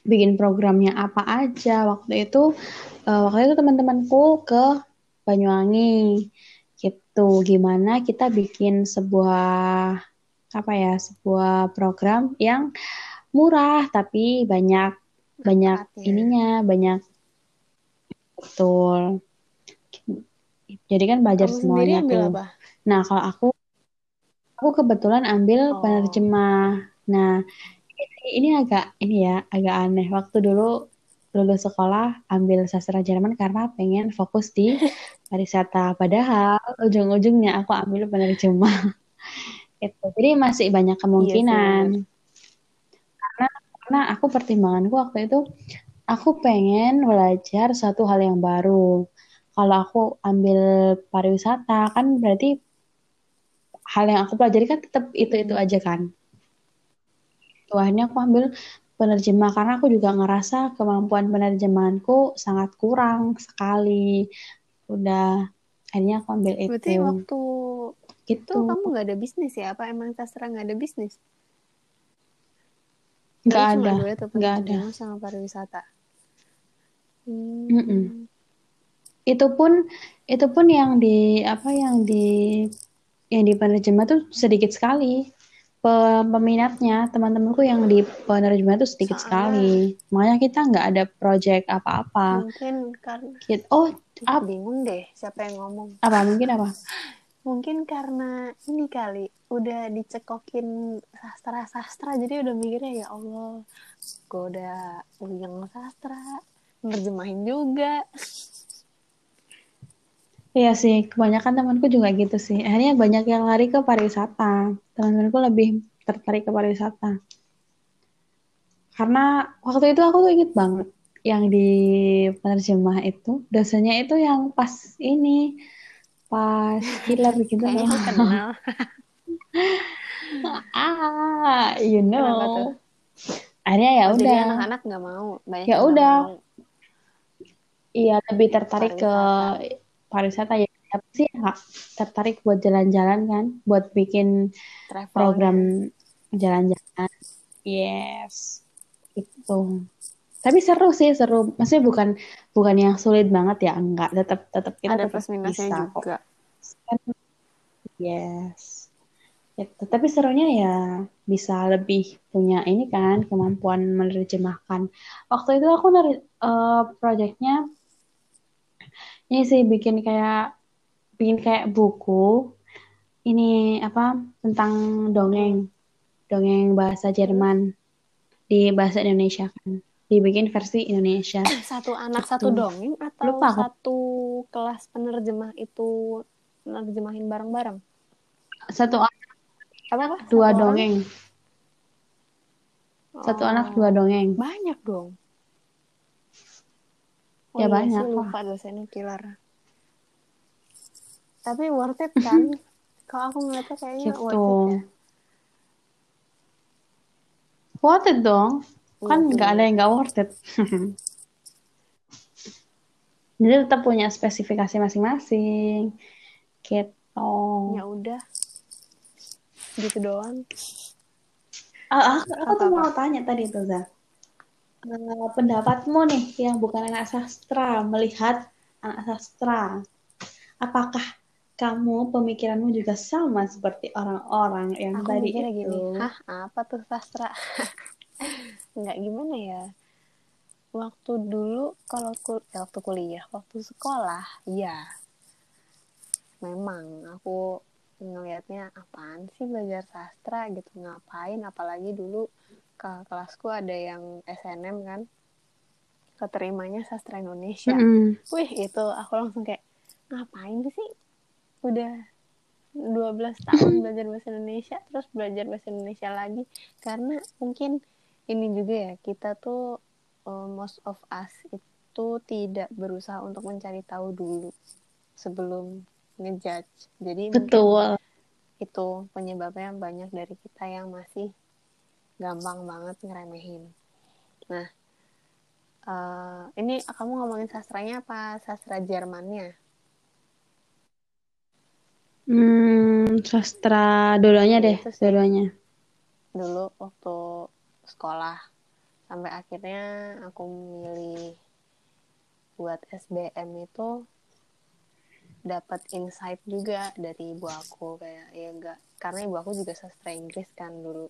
bikin programnya apa aja. Waktu itu, eh, waktu itu teman-temanku ke Banyuwangi gitu. Gimana kita bikin sebuah apa ya, sebuah program yang murah tapi banyak banyak Manfaatnya. ininya, banyak betul. Jadi kan belajar kamu semuanya ambil tuh. apa Nah, kalau aku aku kebetulan ambil oh penerjemah. Nah, ini, ini agak ini ya, agak aneh. Waktu dulu lulus sekolah ambil sastra Jerman karena pengen fokus di pariwisata. Padahal ujung-ujungnya aku ambil penerjemah. Gitu. Jadi masih banyak iya kemungkinan. bener Karena karena aku pertimbanganku waktu itu aku pengen belajar satu hal yang baru. Kalau aku ambil pariwisata kan berarti hal yang aku pelajari kan tetap itu-itu aja kan. Tuh, akhirnya aku ambil penerjemah karena aku juga ngerasa kemampuan penerjemahanku sangat kurang sekali. Udah, akhirnya aku ambil berarti itu. waktu itu Gitu. kamu nggak ada bisnis ya apa emang sastra nggak ada bisnis Nggak ada, dua itu nggak ada. sama pariwisata hmm. Itu pun itu pun yang di apa yang di yang di penerjemah tuh sedikit sekali. Pe- Peminatnya teman-temanku yang di penerjemah tuh sedikit soalnya sekali. Makanya kita nggak ada project apa-apa. mungkin karena. Oh, ap- bingung deh siapa yang ngomong apa mungkin apa? mungkin karena ini kali udah dicekokin sastra-sastra jadi udah mikirnya ya Allah gue udah yang sastra nerjemahin juga Iya sih, kebanyakan temanku juga gitu sih. Akhirnya banyak yang lari ke pariwisata. Teman-temanku lebih tertarik ke pariwisata. Karena waktu itu aku tuh inget banget yang di penerjemah itu, dosennya itu yang pas ini, pas. Killer gitu kayaknya kenal Ah, you know. Akhirnya ya oh udah, anak-anak nggak mau? Banyak ya udah. Iya lebih tertarik ke pariwisata. ya. Siapa sih yang nggak tertarik buat jalan-jalan kan, buat bikin travelnya program jalan-jalan. Yes, itu. Tapi seru sih, seru. Maksudnya bukan bukan yang sulit banget ya, enggak. Tetap tetap kita ada plus minusnya bisa juga Yes. Gitu. Tapi serunya ya bisa lebih punya ini kan kemampuan menerjemahkan. Waktu itu aku nari eh, projectnya ini sih bikin kayak bikin kayak buku ini apa tentang dongeng dongeng bahasa Jerman di bahasa Indonesia kan dibikin versi Indonesia. Satu anak satu Gitu. dongeng atau Lupa satu kelas penerjemah itu nerjemahin bareng-bareng? Satu anak apa apa? Dua Satu orang? dongeng. Satu anak dua Oh, dongeng. Banyak dong. Oh Ya, iya banyak sih lupa dosennya killer tapi worth it kan? Kalau aku ngeliatnya kayaknya gitu worth it ya. Worth it dong kan nggak ada yang nggak worth it Jadi tetap punya spesifikasi masing-masing. Gitu. Ya udah. Gitu doang. Ah, aku, aku tuh mau tanya tadi tuh, Zah. Uh, pendapatmu nih yang bukan anak sastra melihat anak sastra, apakah kamu pemikiranmu juga sama seperti orang-orang yang Aku tadi itu? gini, hah apa tuh sastra? Nggak gimana ya. Waktu dulu kalau kul ya, waktu kuliah, waktu sekolah, ya memang aku ngelihatnya apaan sih belajar sastra? gitu ngapain? Apalagi dulu ke kelasku ada yang SNM kan keterimanya sastra Indonesia. Mm -hmm. wih itu aku langsung kayak ngapain sih? Udah 12 tahun belajar bahasa Indonesia terus belajar bahasa Indonesia lagi. Karena mungkin ini juga ya kita tuh uh, most of us itu tidak berusaha untuk mencari tahu dulu sebelum ngejudge. Jadi betul. itu penyebabnya banyak dari kita yang masih gampang banget ngeremehin. Nah uh, ini kamu ngomongin sastranya apa? Sastra Jermannya? Hmm, sastra dulunya deh, dulunya. Dulu waktu sekolah. Sampai akhirnya aku milih buat SBM itu dapat insight juga dari ibu aku. Kayak ya enggak karena ibu aku juga sastra Inggris kan dulu.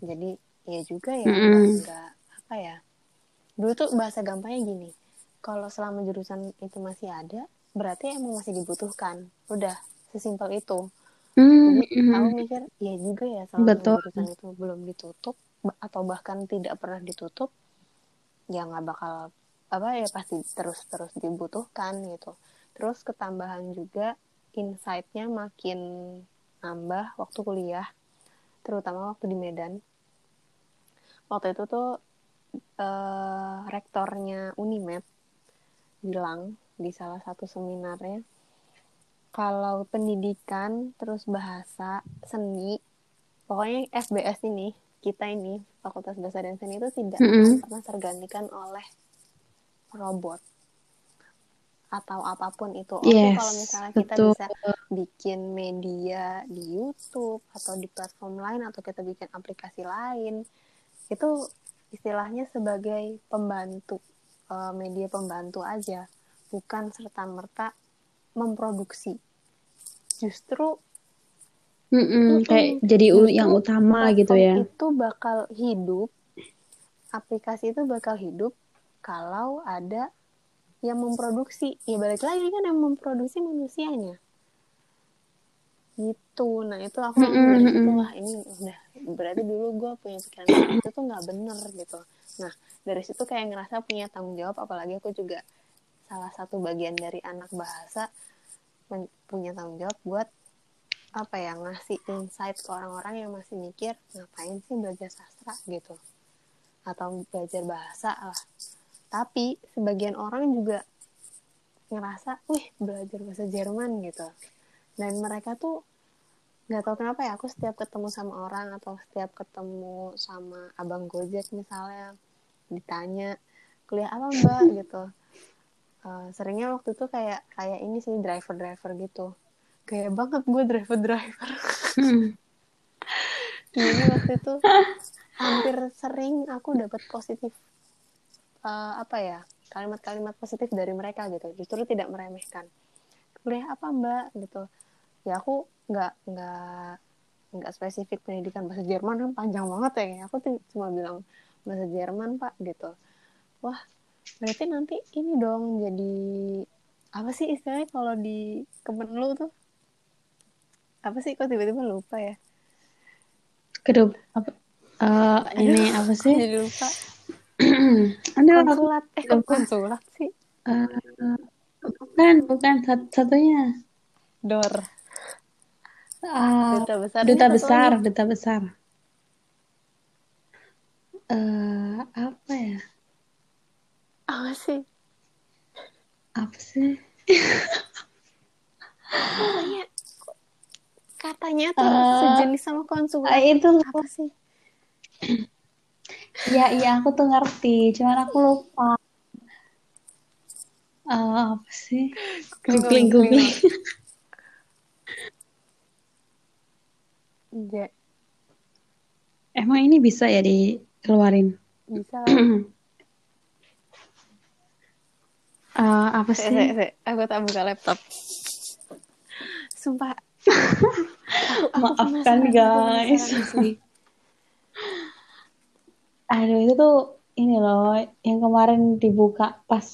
Jadi ya juga ya mm -hmm. enggak apa ya. Dulu tuh bahasa gampangnya gini kalau selama jurusan itu masih ada berarti emang masih dibutuhkan. Udah sesimpel itu. Mm, jadi aku mikir ya juga ya selama Betul. jurusan itu belum ditutup atau bahkan tidak pernah ditutup ya nggak bakal apa ya pasti terus terus dibutuhkan gitu. Terus ketambahan juga insight-nya makin nambah waktu kuliah terutama waktu di Medan. Waktu itu tuh uh, rektornya Unimed bilang di salah satu seminarnya kalau pendidikan terus bahasa seni pokoknya FBS ini kita ini Fakultas Bahasa dan Seni itu tidak mm -hmm. tergantikan oleh robot atau apa pun itu. Oke yes, kalau misalnya kita betul. bisa bikin media di YouTube atau di platform lain atau kita bikin aplikasi lain itu istilahnya sebagai pembantu uh, media pembantu aja bukan serta merta memproduksi justru mm -mm, kayak jadi justru yang utama gitu ya. itu bakal hidup aplikasi itu bakal hidup kalau ada yang memproduksi. Ya balik lagi kan yang memproduksi manusianya. Gitu. Nah itu aku mm -hmm. dari situ lah. Ini udah berarti dulu gue punya pikiran itu tuh nggak bener gitu. Nah dari situ kayak ngerasa punya tanggung jawab apalagi aku juga salah satu bagian dari anak bahasa punya tanggung jawab buat apa ya ngasih insight ke orang-orang yang masih mikir ngapain sih belajar sastra? gitu. Atau belajar bahasa lah. Tapi sebagian orang juga ngerasa wih belajar bahasa Jerman gitu. Dan mereka tuh nggak tahu kenapa ya aku setiap ketemu sama orang atau setiap ketemu sama abang gojek misalnya ditanya kuliah apa mbak? gitu. Uh, seringnya waktu itu kayak kayak ini sih driver driver gitu kayak banget gue driver driver hmm. jadi waktu itu hampir sering aku dapat positif uh, apa ya kalimat-kalimat positif dari mereka gitu. Justru tidak meremehkan. Kuliah apa mbak? Gitu. Ya aku nggak nggak nggak spesifik pendidikan bahasa Jerman kan panjang banget ya. Aku tuh cuma bilang bahasa Jerman pak gitu. Wah berarti nanti ini dong jadi apa sih istilahnya kalau di Kemenlu tuh apa sih? Kok tiba-tiba lupa ya? Kedua apa? Uh, ini apa sih? jadi lupa? Aduh, konsulat. Eh kok konsulat sih? Uh, bukan bukan. Satunya. Dor. Uh, duta besar duta besar duta besar. Uh, apa ya? Apa sih? Apa sih katanya tuh uh, sejenis sama konsulat uh, itu apa sih Iya, iya aku tuh ngerti, cuman aku lupa. Uh, apa sih? Googling, Googling, googling. Ja- Emang ini bisa ya dikeluarin? bisa Uh, apa sih? se- se, aku tak buka laptop sumpah Maafkan, guys. Aduh, itu tuh ini loh, yang kemarin dibuka pas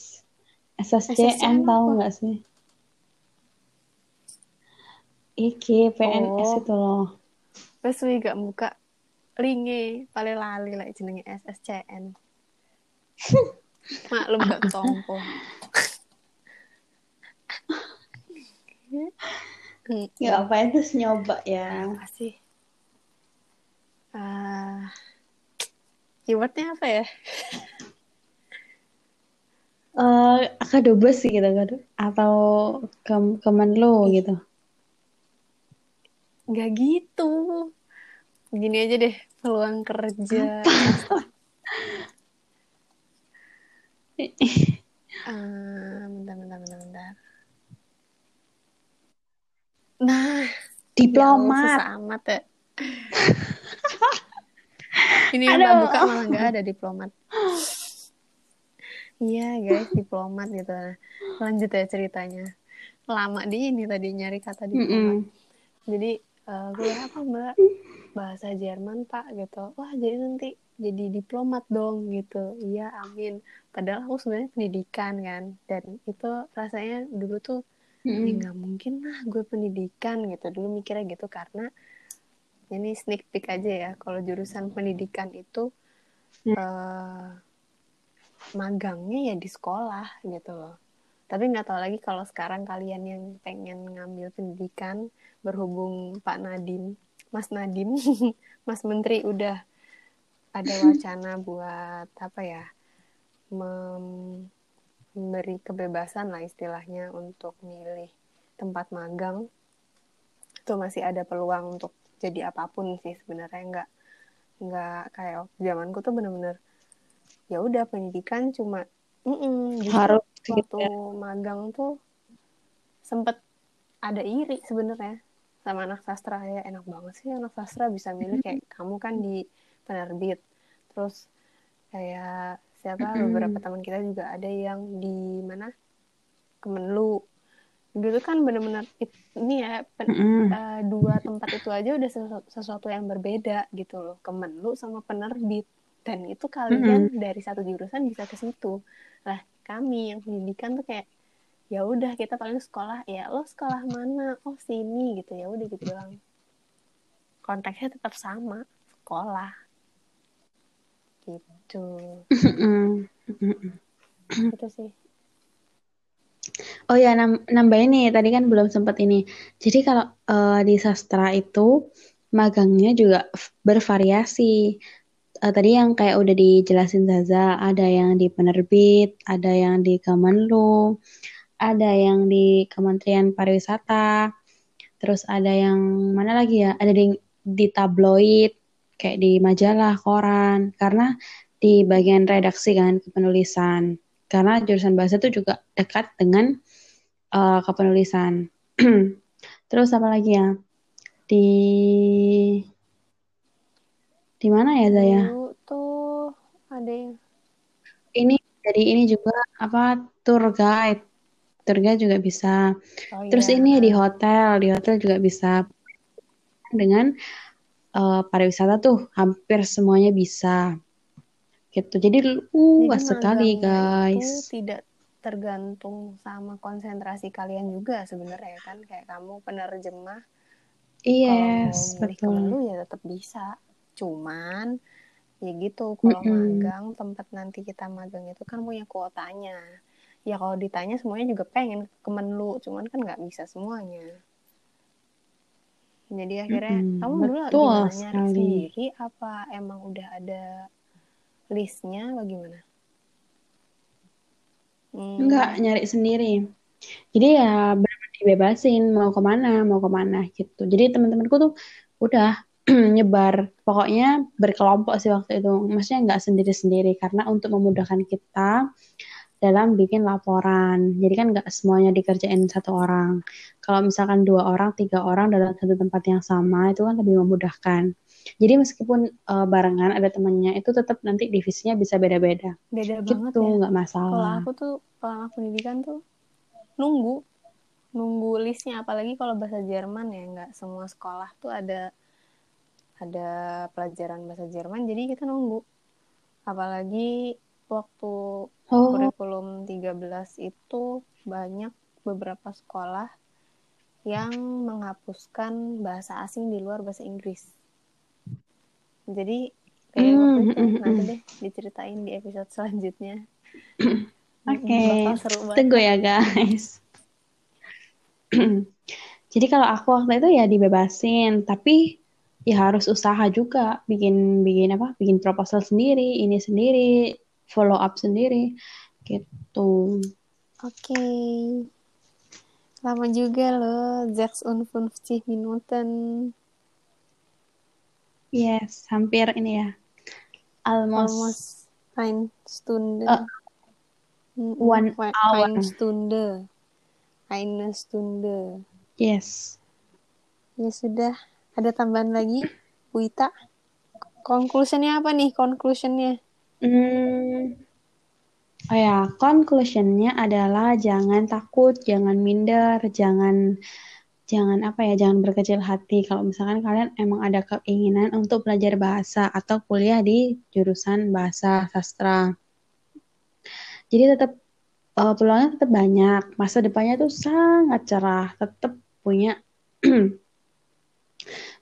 SSCN, SSCN tahu nggak sih? Iki PNS Oh. itu loh. Terus wi gak buka linge paling lali lah jenenge SSCN. Maklum gak tompo. Ya apa itu nyoba ya. apa sih? Ah, keywordnya apa ya? Eh, akadobes sih gitu kan atau ke Kemenlu gitu. Gak gitu. Gini aja deh, peluang kerja. Ah, bentar, bentar, bentar, bentar. Nah, Diplomat. Ya amat ya. Ini tak buka malah nggak ada diplomat. Iya guys, diplomat gitu. Nah, lanjut ya ceritanya. Lama di ini tadi nyari kata diplomat. Mm-mm. Jadi eh, kuliah apa mbak? Bahasa Jerman pak gitu. Wah jadi nanti jadi diplomat dong gitu. Iya amin. Padahal aku sebenarnya pendidikan kan. Dan itu rasanya dulu tuh ya Mm-mm. nggak mungkin lah gue pendidikan gitu. Dulu mikirnya gitu karena ini sneak peek aja ya. Kalau jurusan pendidikan itu eh, magangnya ya di sekolah gitu loh. Tapi nggak tahu lagi kalau sekarang kalian yang pengen ngambil pendidikan berhubung Pak Nadim Mas Nadim Mas Menteri udah ada wacana buat apa ya mem- memberi kebebasan lah istilahnya untuk milih tempat magang. Itu masih ada peluang untuk jadi apa pun sih sebenarnya. Nggak nggak kayak zamanku tuh bener-bener ya udah pendidikan cuma mm-mm, justru Harus gitu waktu ya. magang tuh sempet ada iri sebenarnya sama anak sastra. Ya enak banget sih anak sastra bisa milih. Kayak kamu kan di penerbit. Terus kayak siapa? Mm-mm. beberapa teman kita juga ada yang di mana? Kemenlu. Gitu kan bener-bener it- ini ya pen- Mm-mm. eh, dua tempat itu aja udah sesu- sesuatu yang berbeda gitu loh. Kemenlu sama penerbit. Dan itu kalian dari satu jurusan bisa ke situ. Lah kami yang pendidikan tuh kayak ya udah kita paling sekolah. Ya lo sekolah mana? Oh sini gitu. Ya udah gitu doang. Konteksnya tetap sama sekolah gitu itu sih Oh ya, nam nambahin nih, tadi kan belum sempat ini. Jadi kalau eh, di sastra itu magangnya juga bervariasi. Eh, tadi yang kayak udah dijelasin Zaza, ada yang di penerbit, ada yang di Kemenlu, ada yang di Kementerian Pariwisata, terus ada yang mana lagi ya? Ada di, di tabloid, kayak di majalah, koran. Karena di bagian redaksi kan, kepenulisan. Karena jurusan bahasa itu juga dekat dengan eh, kepenulisan. Terus apa lagi ya? Di di mana ya Zaya? dulu tuh ada yang Ini jadi ini juga apa tour guide. Tour guide juga bisa. oh Terus iya ini di hotel, di hotel juga bisa dengan eh, pariwisata tuh hampir semuanya bisa. Gitu. Jadi luas Jadi sekali, magangnya itu guys. tidak tergantung sama konsentrasi kalian juga sebenarnya kan kayak kamu penerjemah mau Yes, betul. Kemenlu ya tetap bisa cuman ya gitu kalau Mm-mm. magang tempat nanti kita magang itu kan punya kuotanya ya kalau ditanya semuanya juga pengen ke Kemenlu cuman kan nggak bisa semuanya jadi akhirnya Mm-mm. kamu dulu Betul gimana nyari sekali. sendiri apa emang udah ada listnya apa gimana Hmm, Enggak, nyari sendiri. Jadi ya dibebasin mau ke mana, mau ke mana gitu. Jadi teman-temanku tuh udah nyebar, pokoknya berkelompok sih waktu itu. Maksudnya nggak sendiri-sendiri karena untuk memudahkan kita dalam bikin laporan. Jadi kan nggak semuanya dikerjain satu orang. Kalau misalkan dua orang, tiga orang dalam satu tempat yang sama, itu kan lebih memudahkan. Jadi meskipun uh, barengan ada temannya, itu tetap nanti divisinya bisa beda-beda. Beda gitu, banget ya. nggak masalah. Kalau aku tuh, kalau anak pendidikan tuh nunggu nunggu listnya apalagi kalau bahasa Jerman ya nggak semua sekolah tuh ada ada pelajaran bahasa Jerman jadi kita nunggu apalagi waktu oh. kurikulum 13 itu banyak beberapa sekolah yang menghapuskan bahasa asing di luar bahasa Inggris jadi kayak mm, waktu itu nanti deh diceritain di episode selanjutnya Oke, okay. tunggu ya guys. Jadi kalau aku waktu itu ya dibebasin, tapi ya harus usaha juga bikin bikin apa? Bikin proposal sendiri, ini sendiri, follow up sendiri gitu. Oke. Okay. Lama juga loh, 56 Minuten. Yes, hampir ini ya. Almost, Almost fine Stunde. Uh, one hour. Fine Stunde. Eine Stunde. Yes. Ya sudah. Ada tambahan lagi, Wita? Conclusionnya apa nih? Conclusionnya? Hmm. Oh ya, conclusionnya adalah jangan takut, jangan minder, jangan jangan apa ya, jangan berkecil hati kalau misalkan kalian emang ada keinginan untuk belajar bahasa atau kuliah di jurusan bahasa sastra. Jadi tetap uh, peluangnya tetap banyak. Masa depannya tuh sangat cerah, tetap punya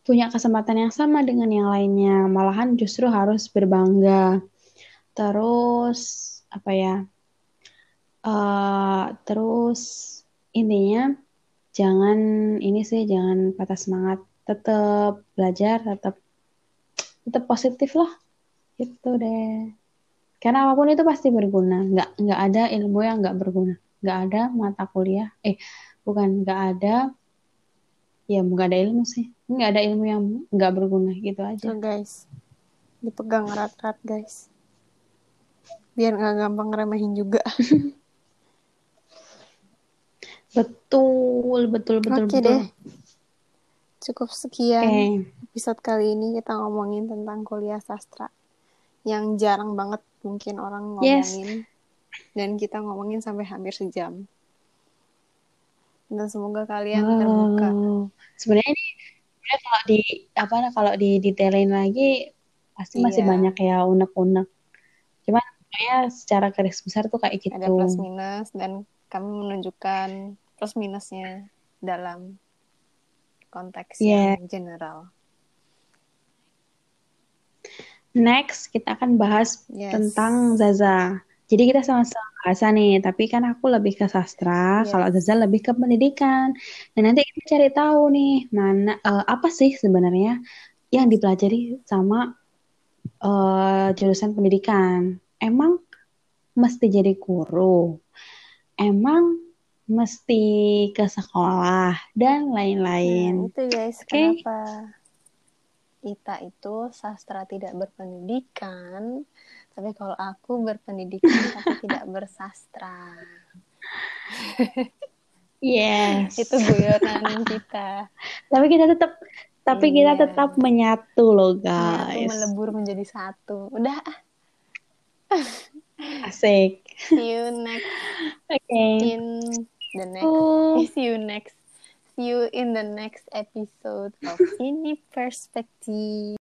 punya kesempatan yang sama dengan yang lainnya. Malahan justru harus berbangga. Terus apa ya? Uh, terus intinya jangan ini sih jangan patah semangat. Tetap belajar, tetap tetap positif lah. Gitu deh. Karena apa pun itu pasti berguna. Nggak nggak ada ilmu yang nggak berguna. Nggak ada mata kuliah. Eh bukan nggak ada. Ya nggak ada ilmu sih. Nggak ada ilmu yang nggak berguna gitu aja. So guys, dipegang erat-erat guys. Biar nggak gampang remehin juga. betul, betul, betul, Oke betul. deh. Cukup sekian okay. episode kali ini kita ngomongin tentang kuliah sastra yang jarang banget mungkin orang ngomongin yes. dan kita ngomongin sampai hampir sejam dan semoga kalian wow. terbuka sebenarnya ini sebenarnya kalau di apa kalau di detailin lagi pasti iya. masih banyak ya unek-unek cuman ya secara garis besar tuh kayak gitu ada plus minus dan kami menunjukkan plus minusnya dalam konteks yeah. yang general Next, kita akan bahas yes. tentang Zaza. Jadi kita sama-sama bahasa nih, tapi kan aku lebih ke sastra, yes. kalau Zaza lebih ke pendidikan. Dan nanti kita cari tahu nih mana uh, apa sih sebenarnya yang dipelajari sama uh, jurusan pendidikan. Emang mesti jadi guru? Emang mesti ke sekolah dan lain-lain. Nah, itu guys, okay? kenapa Ita itu sastra tidak berpendidikan, tapi kalau aku berpendidikan tapi tidak bersastra. yes. itu guyonan kita. tapi kita tetap tapi iya. kita tetap menyatu loh guys. Menyatu melebur menjadi satu. Udah. Asik. See you next. Okay. In the next. Oh. See you next. See you in the next episode of Ini Perspective.